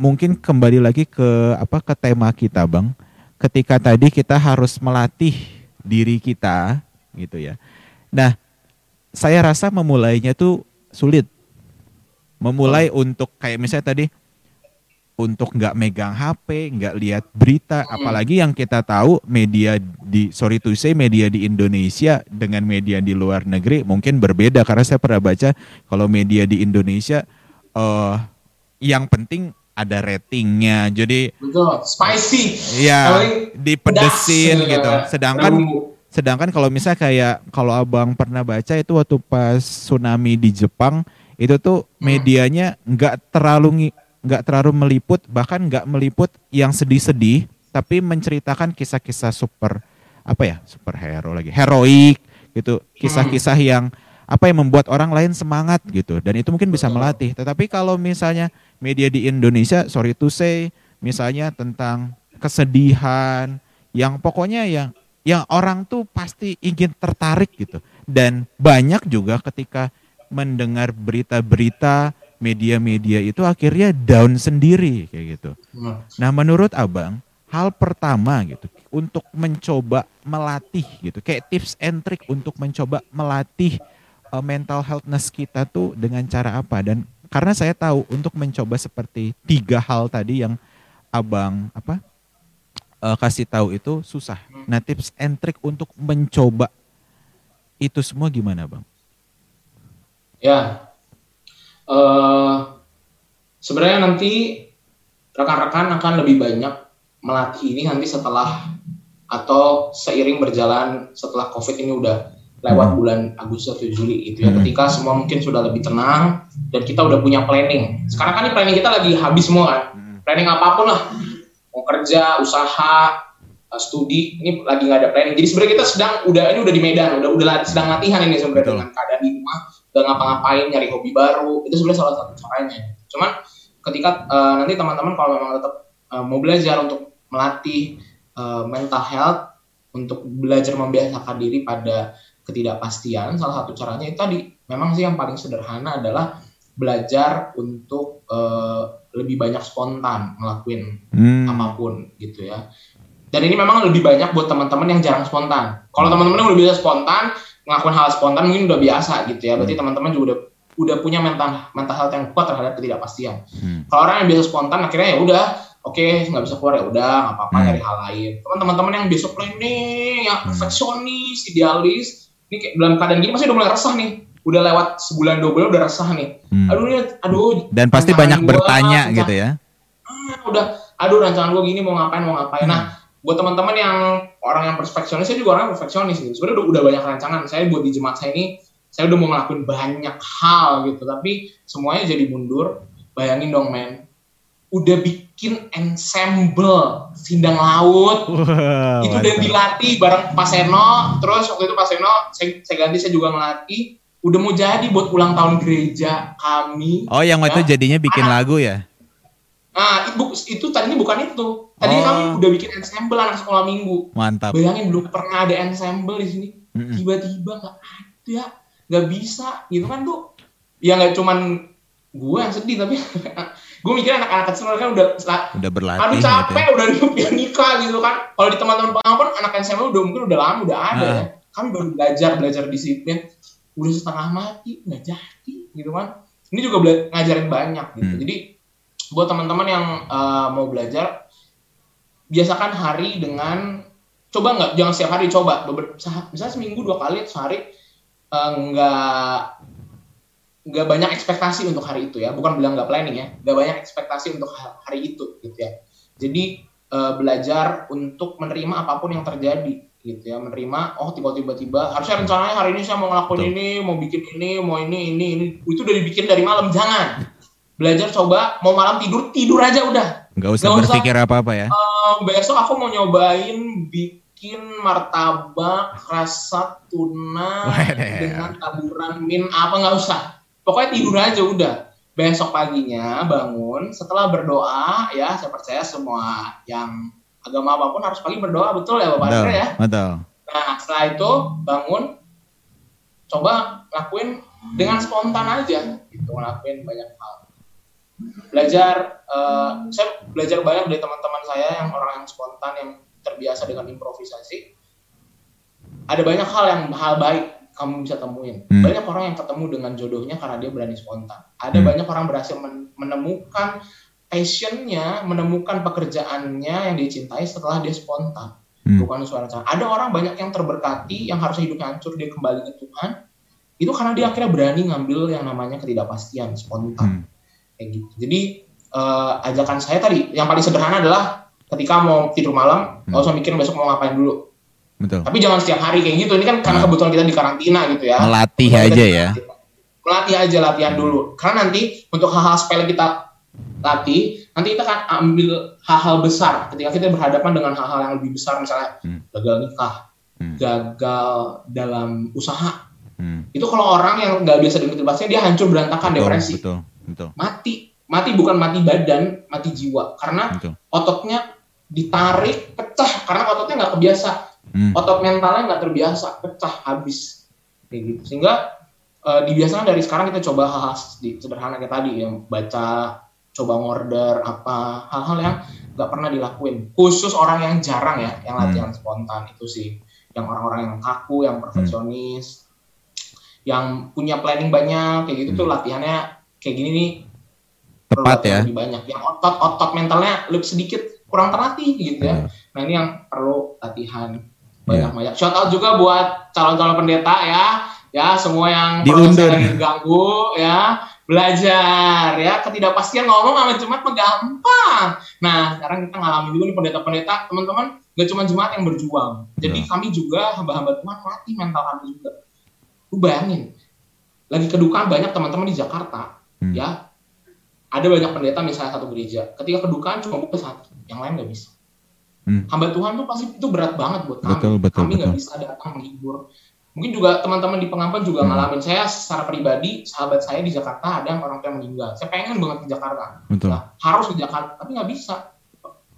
mungkin kembali lagi ke apa ke tema kita, Bang. Ketika tadi kita harus melatih diri kita gitu ya. Nah, saya rasa memulainya tuh sulit. Memulai oh. untuk kayak misalnya tadi untuk nggak megang HP, nggak lihat berita, hmm. apalagi yang kita tahu media di sorry to say media di Indonesia dengan media di luar negeri mungkin berbeda karena saya pernah baca kalau media di Indonesia uh, yang penting ada ratingnya, jadi Betul. spicy, ya dipedesin pedas, gitu. Sedangkan sedangkan kalau misalnya kayak kalau abang pernah baca itu waktu pas tsunami di Jepang itu tuh hmm. medianya nggak terlalu nggak terlalu meliput bahkan nggak meliput yang sedih-sedih tapi menceritakan kisah-kisah super apa ya superhero lagi heroik gitu. Kisah-kisah yang apa yang membuat orang lain semangat gitu. Dan itu mungkin bisa melatih. Tetapi kalau misalnya media di Indonesia sorry to say misalnya tentang kesedihan yang pokoknya yang yang orang tuh pasti ingin tertarik gitu. Dan banyak juga ketika mendengar berita-berita media-media itu akhirnya down sendiri kayak gitu. Nah, menurut Abang, hal pertama gitu untuk mencoba melatih gitu, kayak tips and trick untuk mencoba melatih uh, mental healthness kita tuh dengan cara apa dan karena saya tahu untuk mencoba seperti tiga hal tadi yang abang apa uh, kasih tahu itu susah. Nah tips and trick untuk mencoba itu semua gimana bang? Ya, uh, sebenarnya nanti rekan-rekan akan lebih banyak melatih ini nanti setelah atau seiring berjalan setelah COVID ini udah lewat hmm. bulan Agustus atau Juli itu ya. Hmm. ketika semua mungkin sudah lebih tenang dan kita udah punya planning. Sekarang kan ini planning kita lagi habis semua kan. Hmm. planning apa pun lah. Mau kerja usaha eh, studi ini lagi nggak ada planning. Jadi sebenarnya kita sedang udah ini udah di Medan udah udah sedang latihan ini sebenarnya dengan keadaan di rumah udah ngapa-ngapain nyari hobi baru. Itu sebenarnya salah satu caranya. Cuman ketika uh, nanti teman-teman kalau memang tetap uh, mau belajar untuk melatih uh, mental health untuk belajar membiasakan diri pada ketidakpastian salah satu caranya itu tadi. Memang sih yang paling sederhana adalah belajar untuk uh, lebih banyak spontan ngelakuin hmm. apa pun gitu ya. Dan ini memang lebih banyak buat teman-teman yang jarang spontan. Kalau teman-teman yang udah bisa spontan ngelakuin hal spontan mungkin udah biasa gitu ya berarti hmm. teman-teman juga udah udah punya mental mental health yang kuat terhadap ketidakpastian hmm. kalau orang yang biasa spontan akhirnya ya udah oke okay, nggak bisa keluar ya udah nggak apa-apa hmm. nyari hal lain teman-teman yang besok planning yang hmm. perfeksionis idealis ini kayak dalam keadaan gini masih udah mulai resah nih udah lewat sebulan dua bulan udah resah nih hmm. aduh ini aduh dan pasti banyak gua, bertanya gitu ya ah, udah aduh rancangan gue gini mau ngapain mau ngapain nah, hmm. nah buat teman-teman yang orang yang perfeksionis saya juga orang yang perfeksionis gitu. Sebenarnya udah, udah banyak rancangan. Saya buat di jemaat saya ini saya udah mau ngelakuin banyak hal gitu. Tapi semuanya jadi mundur. Bayangin dong men. Udah bikin ensemble sindang laut. Wow, itu udah dilatih bareng Pak Seno. Terus waktu itu Pak Seno saya, saya ganti saya juga ngelatih. Udah mau jadi buat ulang tahun gereja kami. Oh yang waktu ya. jadinya bikin anak, lagu ya nah itu, itu tadinya bukan itu. Tadinya oh. kami udah bikin ensemble anak sekolah minggu. Mantap. Bayangin belum pernah ada ensemble di sini. Tiba-tiba nggak ada nggak bisa gitu kan tuh ya nggak cuman gue yang sedih tapi gue mikir anak-anak kecil kan udah udah berlatih aduh capek gitu. udah nikah gitu kan. Kalau di teman-teman pengalaman anak SMA udah mungkin udah lama udah ada nah. ya. Kami baru belajar belajar disiplin. Udah setengah mati nggak jadi gitu kan. Ini juga bela ngajarin banyak gitu. Hmm. jadi buat teman-teman yang uh, mau belajar biasakan hari dengan coba nggak? Jangan setiap hari coba. Misalnya seminggu dua kali sehari uh, nggak nggak banyak ekspektasi untuk hari itu ya. Bukan bilang nggak planning ya. Nggak banyak ekspektasi untuk hari itu gitu ya. Jadi uh, belajar untuk menerima apa pun yang terjadi gitu ya. Menerima oh tiba-tiba tiba harusnya rencananya hari ini saya mau ngelakuin Tuh. ini mau bikin ini mau ini ini ini. Itu udah dibikin dari malam. Jangan belajar coba mau malam tidur tidur aja udah. Nggak usah nggak berpikir apa apa ya. uh, besok aku mau nyobain bikin martabak rasa tuna dengan taburan min apa nggak usah. Pokoknya tidur aja udah. Besok paginya bangun setelah berdoa ya saya percaya semua yang agama apa pun harus pagi berdoa betul ya bapak betul, ya? betul. Nah setelah itu bangun coba lakuin dengan spontan aja gitu ngelakuin banyak hal belajar uh, saya belajar banyak dari teman-teman saya yang orang yang spontan yang terbiasa dengan improvisasi ada banyak hal yang hal baik kamu bisa temuin. Hmm. Banyak orang yang ketemu dengan jodohnya karena dia berani spontan. Ada hmm. banyak orang berhasil menemukan passionnya, menemukan pekerjaannya yang dia cintai setelah dia spontan. Hmm. Bukan suara cara. Ada orang banyak yang terberkati, yang harus hidupnya hancur, dia kembali ke Tuhan. Itu karena dia akhirnya berani ngambil yang namanya ketidakpastian, spontan. Hmm. Kayak gitu. Jadi uh, ajakan saya tadi, yang paling sederhana adalah ketika mau tidur malam, hmm. gak usah mikir besok mau ngapain dulu Betul. Tapi jangan setiap hari kayak gitu. Ini kan karena nah. kebetulan kita di karantina gitu ya. Melatih aja ya. Melatih aja latihan dulu. Karena nanti untuk hal-hal sepele kita latih, nanti kita akan ambil hal-hal besar ketika kita berhadapan dengan hal-hal yang lebih besar misalnya hmm. gagal nikah, hmm. gagal dalam usaha. Hmm. Itu kalau orang yang nggak biasa dengan motivasinya dia hancur berantakan betul, depresi. Betul, betul. Mati, mati bukan mati badan, mati jiwa karena betul. ototnya ditarik pecah karena ototnya nggak kebiasa hmm. otot mentalnya nggak terbiasa pecah habis kayak gitu sehingga uh, dibiasakan dari sekarang kita coba hal-hal sederhana kayak tadi yang baca coba ngorder apa hal-hal yang nggak pernah dilakuin khusus orang yang jarang ya yang hmm. latihan hmm. spontan itu sih yang orang-orang yang kaku yang perfeksionis hmm. yang punya planning banyak kayak gitu hmm. tuh latihannya kayak gini nih Tepat ya. lebih banyak. Yang otot otot mentalnya lebih sedikit kurang terlatih gitu ya. Iya. nah ini yang perlu latihan. Banyak banyak. Shout out juga buat calon-calon pendeta ya. Ya semua yang Diundur. diganggu ya. Belajar ya. Ketidakpastian ngomong sama jemaat mah gampang. Nah sekarang kita ngalamin juga nih pendeta-pendeta. Teman-teman gak cuma jemaat yang berjuang. Jadi Betul. kami juga hamba-hamba Tuhan melatih mental kami juga. Lu bayangin lagi kedukaan banyak teman-teman di Jakarta Hmm. ya. Ada banyak pendeta misalnya satu gereja. Ketika kedukaan cuma buka satu yang lain nggak bisa. Hmm. hamba Tuhan tuh pasti itu berat banget buat kami. Betul, betul, kami nggak bisa datang menghibur. Mungkin juga teman-teman di pengampan juga Hmm. ngalamin. Saya secara pribadi sahabat saya di Jakarta ada yang orang tua yang meninggal. Saya pengen banget ke Jakarta. Betul. Nah, harus ke Jakarta tapi nggak bisa.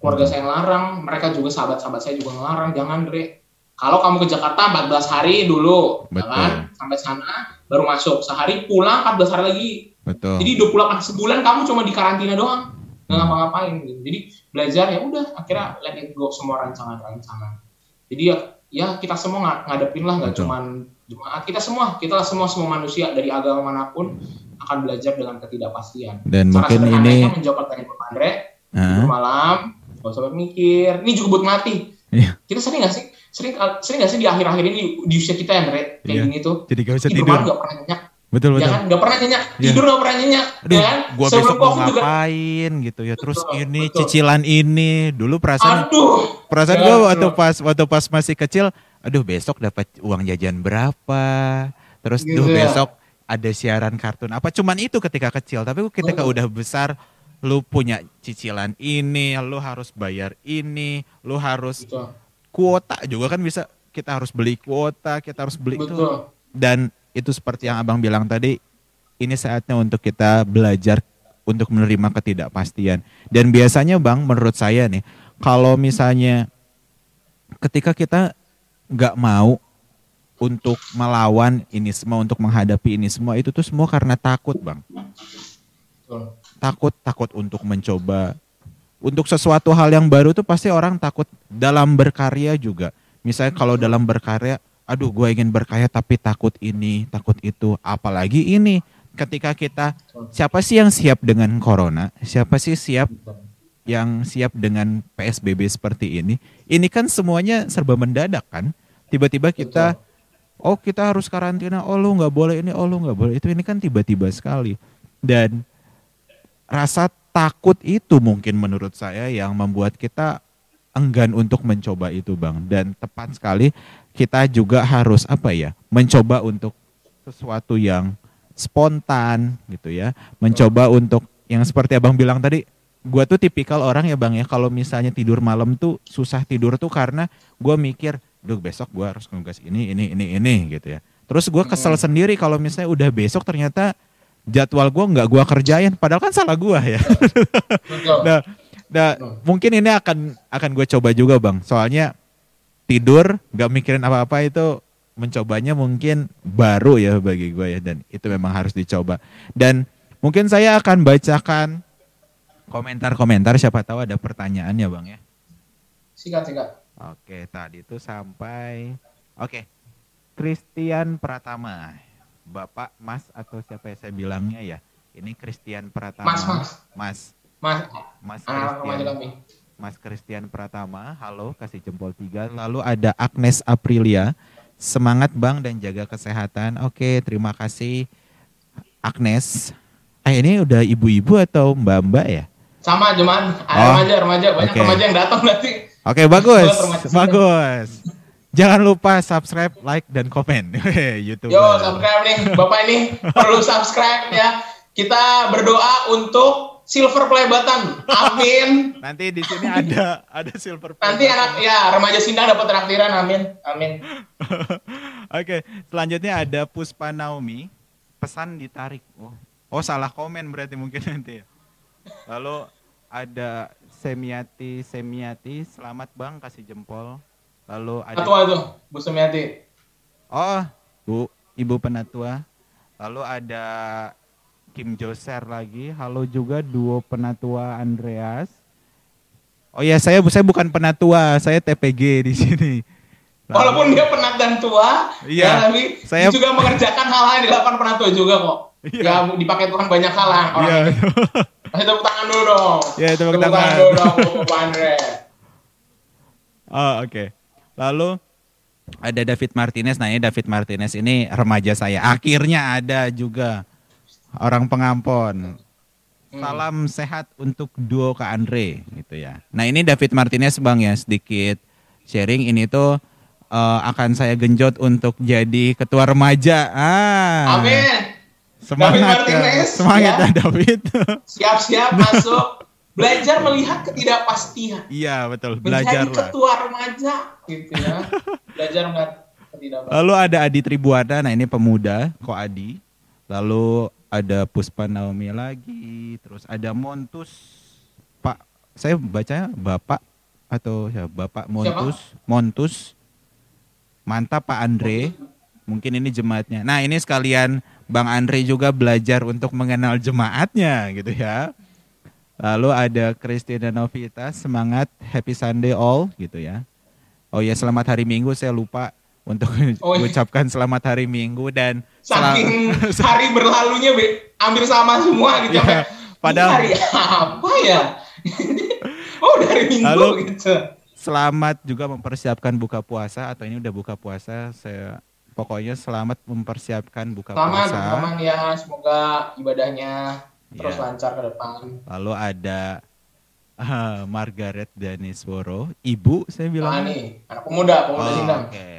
Keluarga saya ngelarang mereka juga sahabat-sahabat saya juga ngelarang. Jangan Dre kalau kamu ke Jakarta 14 hari dulu ya Betul. kan sampai sana baru masuk. Sehari pulang 14 hari lagi. Betul. jadi 28 sebulan kamu cuma di karantina doang. Nggak ngapa-ngapain. Jadi belajar ya udah akhirnya let it go semua rancangan-rancangan. Jadi ya ya kita semua ng- ngadepin lah nggak cuman jemaat kita semua kita semua semua manusia dari agama mana pun akan belajar dengan ketidakpastian. Dan Cara mungkin ini menjawab pertanyaan Pak Andre. Ah, tidur malam gak usah mikir. Ini juga buat ngelatih. Iya. kita sering gak sih sering sering gak sih di akhir-akhir ini di, usia kita yang kayak Iya. gini tuh jadi gak usah tidur tidur. malam gak pernah nyenyak Betul ya betul. kan gak pernah nyenyak Iya. tidur gak pernah nyenyak Aduh, ya kan gua Sebelum besok mau COVID juga ngapain gitu ya. Terus Betul, ini betul. cicilan ini. Dulu perasaan aduh perasaan Ya, gue waktu betul. pas waktu pas masih kecil, aduh besok dapat uang jajan berapa? Terus Gitu duh ya. besok ada siaran kartun apa? Cuman itu ketika kecil. Tapi ketika Betul. udah besar, lu punya cicilan ini, lu harus bayar ini, lu harus Betul. Kuota juga kan bisa. Kita harus beli kuota, kita harus beli itu. betul Dan itu seperti yang abang bilang tadi, ini saatnya untuk kita belajar untuk menerima ketidakpastian. Dan biasanya bang, menurut saya nih, kalau misalnya ketika kita nggak mau untuk melawan ini semua, untuk menghadapi ini semua, itu tuh semua karena takut bang. betul Takut, takut untuk mencoba. Untuk sesuatu hal yang baru tuh pasti orang takut dalam berkarya juga. Misalnya kalau dalam berkarya, aduh gue ingin berkarya tapi takut ini, takut itu. Apalagi ini, ketika kita, siapa sih yang siap dengan corona? Siapa sih siap yang siap dengan PSBB seperti ini? Ini kan semuanya serba mendadak kan? Tiba-tiba kita, oh kita harus karantina, oh lu nggak boleh ini, oh lu nggak boleh itu. Ini kan tiba-tiba sekali. Dan rasa takut itu mungkin menurut saya yang membuat kita enggan untuk mencoba itu bang. Dan tepat sekali kita juga harus apa ya, mencoba untuk sesuatu yang spontan gitu ya. Mencoba untuk yang seperti abang bilang tadi, gua tuh tipikal orang ya bang ya kalau misalnya tidur malam tuh susah tidur tuh karena gua mikir, duh besok gua harus nugas ini ini ini ini gitu ya. Terus gua kesel sendiri kalau misalnya udah besok ternyata jadwal gua nggak gua kerjain, padahal kan salah gua ya. Nah, nah, mungkin ini akan akan gue coba juga bang. Soalnya tidur nggak mikirin apa-apa itu mencobanya mungkin baru ya bagi gue ya dan itu memang harus dicoba. Dan mungkin saya akan bacakan komentar-komentar siapa tahu ada pertanyaannya bang ya. sikat sikat Oke, tadi itu sampai Oke. Christian Pratama. Bapak, Mas atau siapa ya saya bilangnya ya? Ini Christian Pratama. Mas, Mas. Mas, mas Mas remaja Christian. Mas Christian Pratama, halo, kasih jempol tiga. Lalu ada Agnes Aprilia, semangat bang dan jaga kesehatan. Oke, terima kasih Agnes. Eh ini udah ibu-ibu atau mbak-mbak ya? sama cuman Oh, remaja remaja banyak oke. remaja yang datang berarti Oke bagus, terima kasih. bagus. Jangan lupa subscribe, like dan komen. YouTube. Yo, subscribe nih. Bapak ini perlu subscribe ya. Kita berdoa untuk silver play button. Amin. Nanti di sini ada ada silver. play Nanti button. anak ya remaja sindang dapat traktiran. Amin. Amin. Oke, selanjutnya ada Puspa Naomi. Pesan ditarik. Oh, oh salah komen berarti mungkin nanti ya. Lalu ada Semiati Semiati, selamat Bang kasih jempol. Lalu ada Ketua itu, Bu Sumiati. Oh, Bu, Ibu Penatua. Lalu ada Kim Joser lagi. Halo juga duo Penatua Andreas. Oh ya, saya saya bukan penatua, saya TPG di sini. Lalu- Walaupun dia penat dan tua, Iya, ya, tapi saya- juga mengerjakan hal-hal yang dilakukan penatua juga kok. Ya dipakai Tuhan banyak hal lah orang Iya. Kasih tepuk tangan dulu dong. Ya, tepuk tangan tangan. dulu dong Pak Andre. Oh, oke. Lalu ada David Martinez. Nah, ini David Martinez ini remaja saya. Akhirnya ada juga orang pengampon. Salam sehat untuk duo Kak Andre gitu ya. Nah, ini David Martinez Bang ya sedikit sharing ini tuh eh, akan saya genjot untuk jadi ketua remaja. Ah. Amin. Semangat David ya. Martinez, Semangat ya. ya David. Siap-siap masuk. Belajar melihat ketidakpastian. Iya, betul. Menjadi Belajar lah. ketua remaja gitu ya. Belajar melihat ketidakpastian. Lalu ada Adi Tribuana, nah ini pemuda, kok Adi. Lalu ada Puspa Naomi lagi, terus ada Montus, Pak, saya bacanya Bapak atau ya Bapak Montus, Montus, mantap Pak Andre, mungkin ini jemaatnya. Nah ini sekalian Bang Andre juga belajar untuk mengenal jemaatnya gitu ya. Lalu ada Christina Novita, semangat, happy Sunday all gitu ya. Oh ya selamat hari Minggu, saya lupa untuk Oh, iya. ucapkan selamat hari Minggu dan Saking hari berlalunya be, hampir sama semua gitu. Ya, Sampai, padahal- "Ini hari apa ya? oh dari minggu Lalu- gitu. selamat juga mempersiapkan buka puasa atau ini udah buka puasa. Saya pokoknya selamat mempersiapkan buka Selamat puasa. teman-teman ya, semoga ibadahnya terus Iya. lancar ke depan. Lalu ada ah, Margaret Danisworo, ibu saya bilang. Nah nih, anak pemuda, pemuda Oh, sindang. Oke.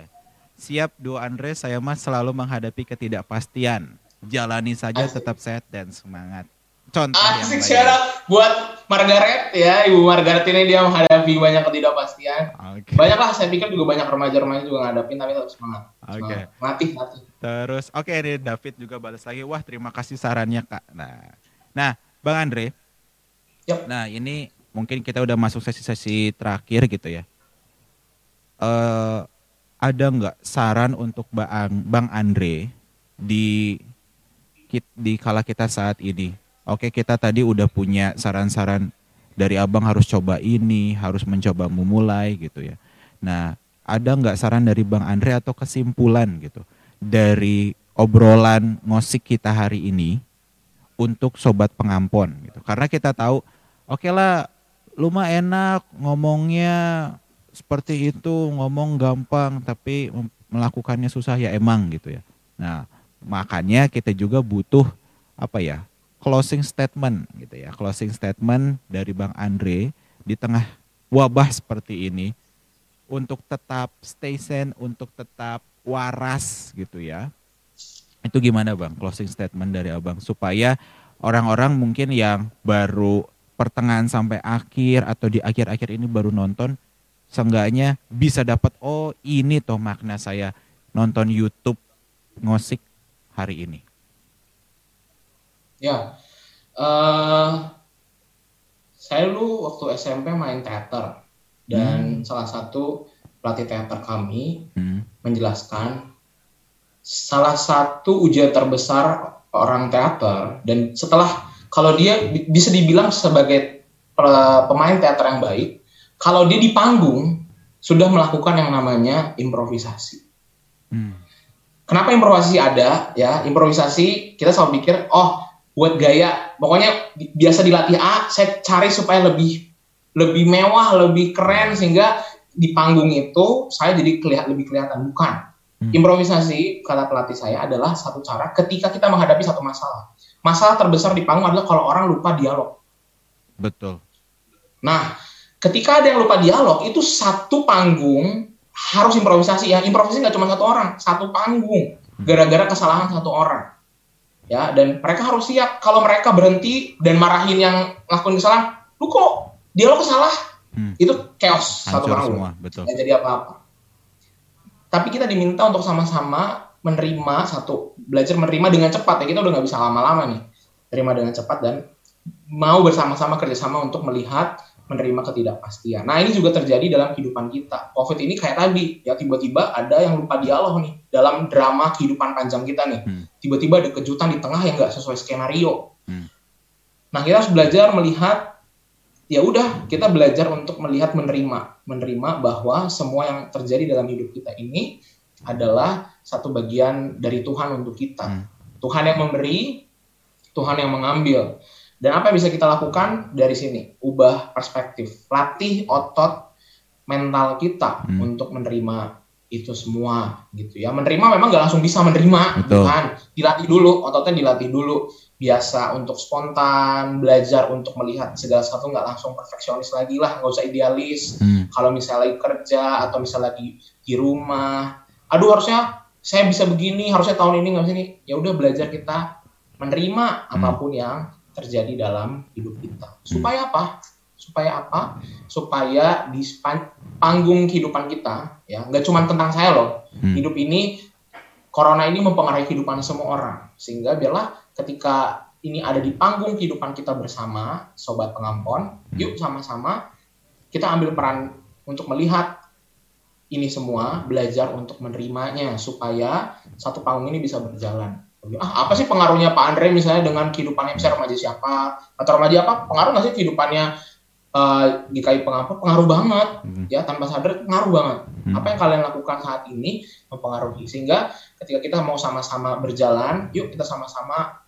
Siap Do Andre, saya mah selalu menghadapi ketidakpastian. Jalani saja Asik. tetap sehat dan semangat. Contoh yang Asik baik. out buat Margaret ya, Ibu Margaret ini dia menghadapi banyak ketidakpastian. Oke. Banyak lah, saya pikir juga banyak remaja-remaja juga ngadapin tapi tetap semangat. Oke. Semangat. Latih, latih. Terus oke nih David juga balas lagi. Wah, terima kasih sarannya, Kak. Nah. Nah, Bang Andre. Yap. Nah, ini mungkin kita udah masuk sesi-sesi terakhir gitu ya. Eh ada nggak saran untuk Bang Bang Andre di di kala kita saat ini? Oke, kita tadi udah punya saran-saran dari Abang harus coba ini, harus mencoba memulai gitu ya. Nah, ada nggak saran dari Bang Andre atau kesimpulan gitu dari obrolan ngosik kita hari ini untuk sobat pengampon gitu. Karena kita tahu, oke lah, lu mah enak ngomongnya seperti itu, ngomong gampang tapi melakukannya susah ya emang gitu ya. Nah, makanya kita juga butuh apa ya? closing statement gitu ya. Closing statement dari Bang Andre di tengah wabah seperti ini untuk tetap stay sane, untuk tetap waras gitu ya. Itu gimana Bang closing statement dari Abang supaya orang-orang mungkin yang baru pertengahan sampai akhir atau di akhir-akhir ini baru nonton seenggaknya bisa dapat oh ini toh makna saya nonton YouTube ngosik hari ini. Ya, eh saya dulu waktu SMP main teater dan salah satu pelatih teater kami Hmm. menjelaskan salah satu ujian terbesar orang teater dan setelah kalau dia bi- bisa dibilang sebagai pe- pemain teater yang baik, kalau dia di panggung sudah melakukan yang namanya improvisasi. Hmm. Kenapa improvisasi ada? Ya, improvisasi kita selalu pikir, oh buat gaya, pokoknya bi- biasa dilatih A, saya cari supaya lebih lebih mewah, lebih keren sehingga di panggung itu saya jadi kelihatan lebih kelihatan. Bukan. Hmm. Improvisasi kata pelatih saya adalah satu cara ketika kita menghadapi satu masalah. Masalah terbesar di panggung adalah kalau orang lupa dialog. Betul. Nah, ketika ada yang lupa dialog, itu satu panggung harus improvisasi ya. Improvisasi nggak cuma satu orang, satu panggung. Gara-gara kesalahan satu orang. Ya, dan mereka harus siap kalau mereka berhenti dan marahin yang ngelakuin kesalahan, lu kok dialog salah? Hmm. Itu chaos satu Hancur panggung. semua, betul. Nggak jadi apa-apa. Tapi kita diminta untuk sama-sama menerima satu, belajar menerima dengan cepat ya. Kita udah nggak bisa lama-lama nih. Terima dengan cepat dan mau bersama-sama kerjasama untuk melihat menerima ketidakpastian. Nah ini juga terjadi dalam kehidupan kita. COVID ini kayak tadi, ya tiba-tiba ada yang lupa dialog nih dalam drama kehidupan panjang kita nih. Hmm. Tiba-tiba ada kejutan di tengah yang nggak sesuai skenario. Hmm. Nah kita harus belajar melihat, ya udah kita belajar untuk melihat menerima, menerima bahwa semua yang terjadi dalam hidup kita ini adalah satu bagian dari Tuhan untuk kita. Hmm. Tuhan yang memberi, Tuhan yang mengambil. Dan apa yang bisa kita lakukan dari sini? Ubah perspektif, latih otot mental kita hmm. untuk menerima itu semua gitu ya. Menerima memang nggak langsung bisa menerima, Betul. kan? Dilatih dulu, ototnya dilatih dulu. Biasa untuk spontan, belajar untuk melihat segala sesuatu nggak langsung perfeksionis lagi lah, nggak usah idealis. Hmm. Kalau misalnya lagi kerja atau misalnya lagi di rumah, aduh harusnya saya bisa begini, harusnya tahun ini nggak bisa ini. Ya udah belajar kita menerima hmm. apa pun yang terjadi dalam hidup kita. Supaya apa? Supaya apa? Supaya di panggung kehidupan kita, ya nggak cuma tentang saya loh. Hmm. Hidup ini, corona ini mempengaruhi kehidupan semua orang. Sehingga biarlah ketika ini ada di panggung kehidupan kita bersama, sobat pengampon, hmm. yuk sama-sama kita ambil peran untuk melihat ini semua, belajar untuk menerimanya supaya satu panggung ini bisa berjalan ah apa sih pengaruhnya Pak Andre misalnya dengan kehidupannya misalnya remaja siapa atau remaja apa pengaruh nggak sih kehidupannya uh, di KI pengampun pengaruh banget hmm. ya tanpa sadar pengaruh banget hmm. apa yang kalian lakukan saat ini mempengaruhi sehingga ketika kita mau sama-sama berjalan yuk kita sama-sama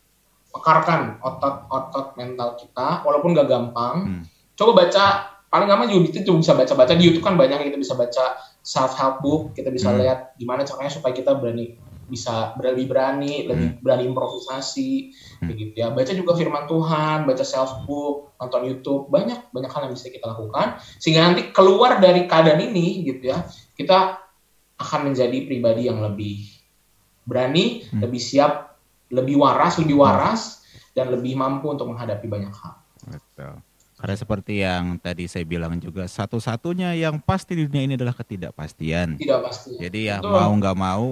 pekarkan otot-otot mental kita walaupun gak gampang hmm. coba baca paling gampang juga itu bisa baca-baca di YouTube kan banyak kita bisa baca self help book kita bisa hmm. lihat gimana caranya supaya kita berani bisa lebih berani, lebih hmm. berani improvisasi, hmm. gitu ya. Baca juga firman Tuhan, baca self book, nonton YouTube, banyak banyak hal yang bisa kita lakukan sehingga nanti keluar dari keadaan ini, gitu ya, kita akan menjadi pribadi yang lebih berani, hmm. lebih siap, lebih waras, lebih waras, dan lebih mampu untuk menghadapi banyak hal. Betul. Karena seperti yang tadi saya bilang juga, satu-satunya yang pasti di dunia ini adalah ketidakpastian. Tidak pasti. Jadi ya Betul. mau nggak mau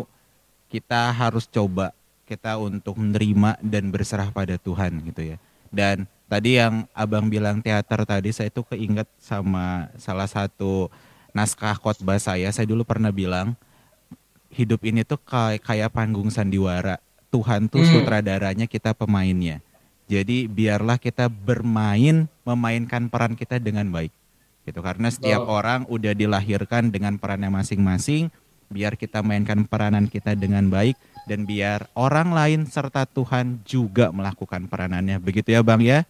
kita harus coba kita untuk menerima dan berserah pada Tuhan gitu ya. Dan tadi yang abang bilang teater tadi saya itu keinget sama salah satu naskah khotbah saya. Saya dulu pernah bilang hidup ini tuh kayak kayak panggung sandiwara. Tuhan tuh hmm. sutradaranya, kita pemainnya. Jadi biarlah kita bermain memainkan peran kita dengan baik. Gitu karena setiap oh. orang udah dilahirkan dengan perannya masing-masing biar kita mainkan peranan kita dengan baik dan biar orang lain serta Tuhan juga melakukan peranannya. Begitu ya Bang ya?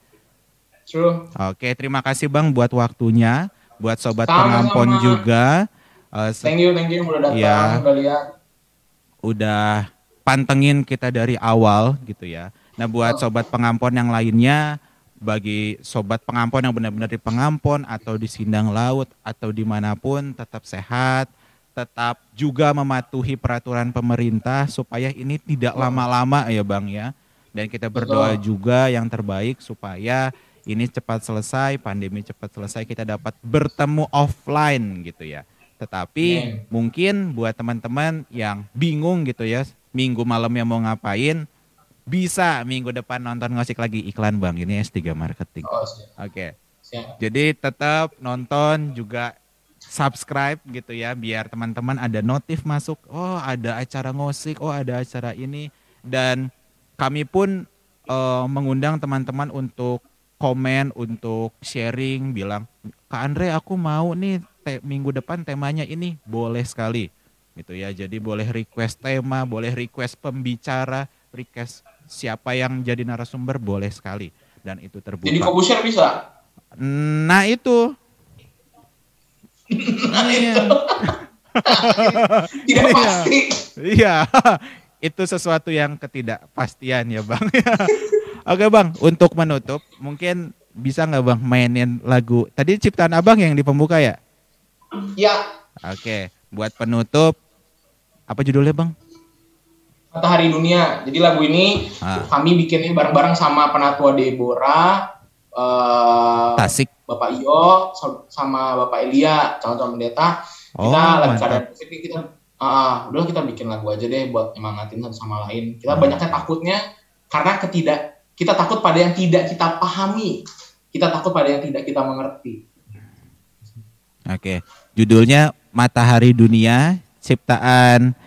True. Oke, terima kasih Bang buat waktunya, buat sobat Sama-sama. pengampon juga. Uh, thank you, thank you udah datang, ya, udah lihat. Udah pantengin kita dari awal gitu ya. Nah, buat sobat pengampon yang lainnya bagi sobat pengampon yang benar-benar di pengampon atau di sindang laut atau di mana pun tetap sehat, tetap juga mematuhi peraturan pemerintah supaya ini tidak lama-lama ya Bang ya. Dan kita berdoa juga yang terbaik supaya ini cepat selesai, pandemi cepat selesai, kita dapat bertemu offline gitu ya. Tetapi yeah. mungkin buat teman-teman yang bingung gitu ya, minggu malam yang mau ngapain, bisa minggu depan nonton ngosik lagi iklan Bang. Ini S3 Marketing. Oh, Oke. Okay. Jadi tetap nonton juga subscribe gitu ya biar teman-teman ada notif masuk oh ada acara ngosik oh ada acara ini dan kami pun uh, mengundang teman-teman untuk komen untuk sharing bilang Kak Andre aku mau nih te minggu depan temanya ini boleh sekali gitu ya jadi boleh request tema boleh request pembicara request siapa yang jadi narasumber boleh sekali dan itu terbuka jadi publisher bisa nah itu iya. Tidak iya. pasti. Iya. Itu sesuatu yang ketidakpastian ya bang. Oke bang, untuk menutup mungkin bisa nggak bang mainin lagu tadi ciptaan abang yang di pembuka ya? Ya. Oke, buat penutup apa judulnya bang? Matahari Dunia. Jadi lagu ini ah. kami bikinnya bareng-bareng sama Penatua Deborah, uh, Tasik Bapak Iyo sama Bapak Elia calon-calon pendeta oh, kita lagi keadaan positif kita uh, udah kita bikin lagu aja deh buat nyemangatin satu sama lain kita hmm. banyaknya takutnya karena ketidak kita takut pada yang tidak kita pahami kita takut pada yang tidak kita mengerti oke judulnya Matahari Dunia ciptaan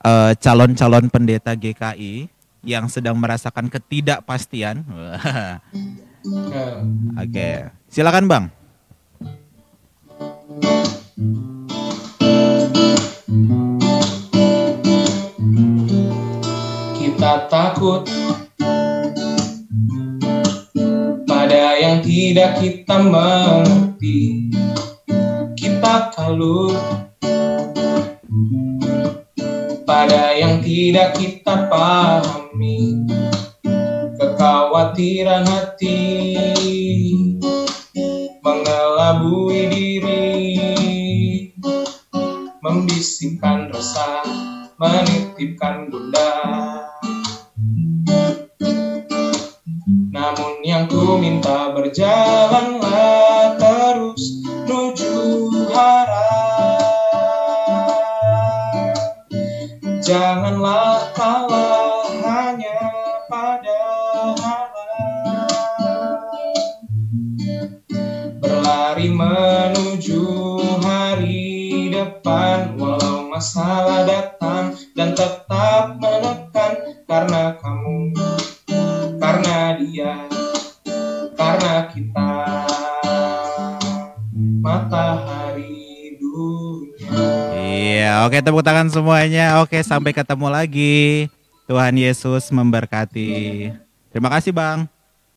eh, calon-calon pendeta GKI yang sedang merasakan ketidakpastian Oke, okay. silakan Bang. Kita takut tidak kita mengerti Kita kalut Pada yang tidak kita pahami Kekhawatiran hati Mengelabui diri Membisikkan rasa Menitipkan bunda. Namun yang ku minta berjalanlah Janganlah kalah hanya pada harap Berlari menuju hari depan Walau masalah datang dan tetap menekan Karena Iya, oke tepuk tangan semuanya. Oke, sampai ketemu lagi. Tuhan Yesus memberkati. Terima kasih, Bang.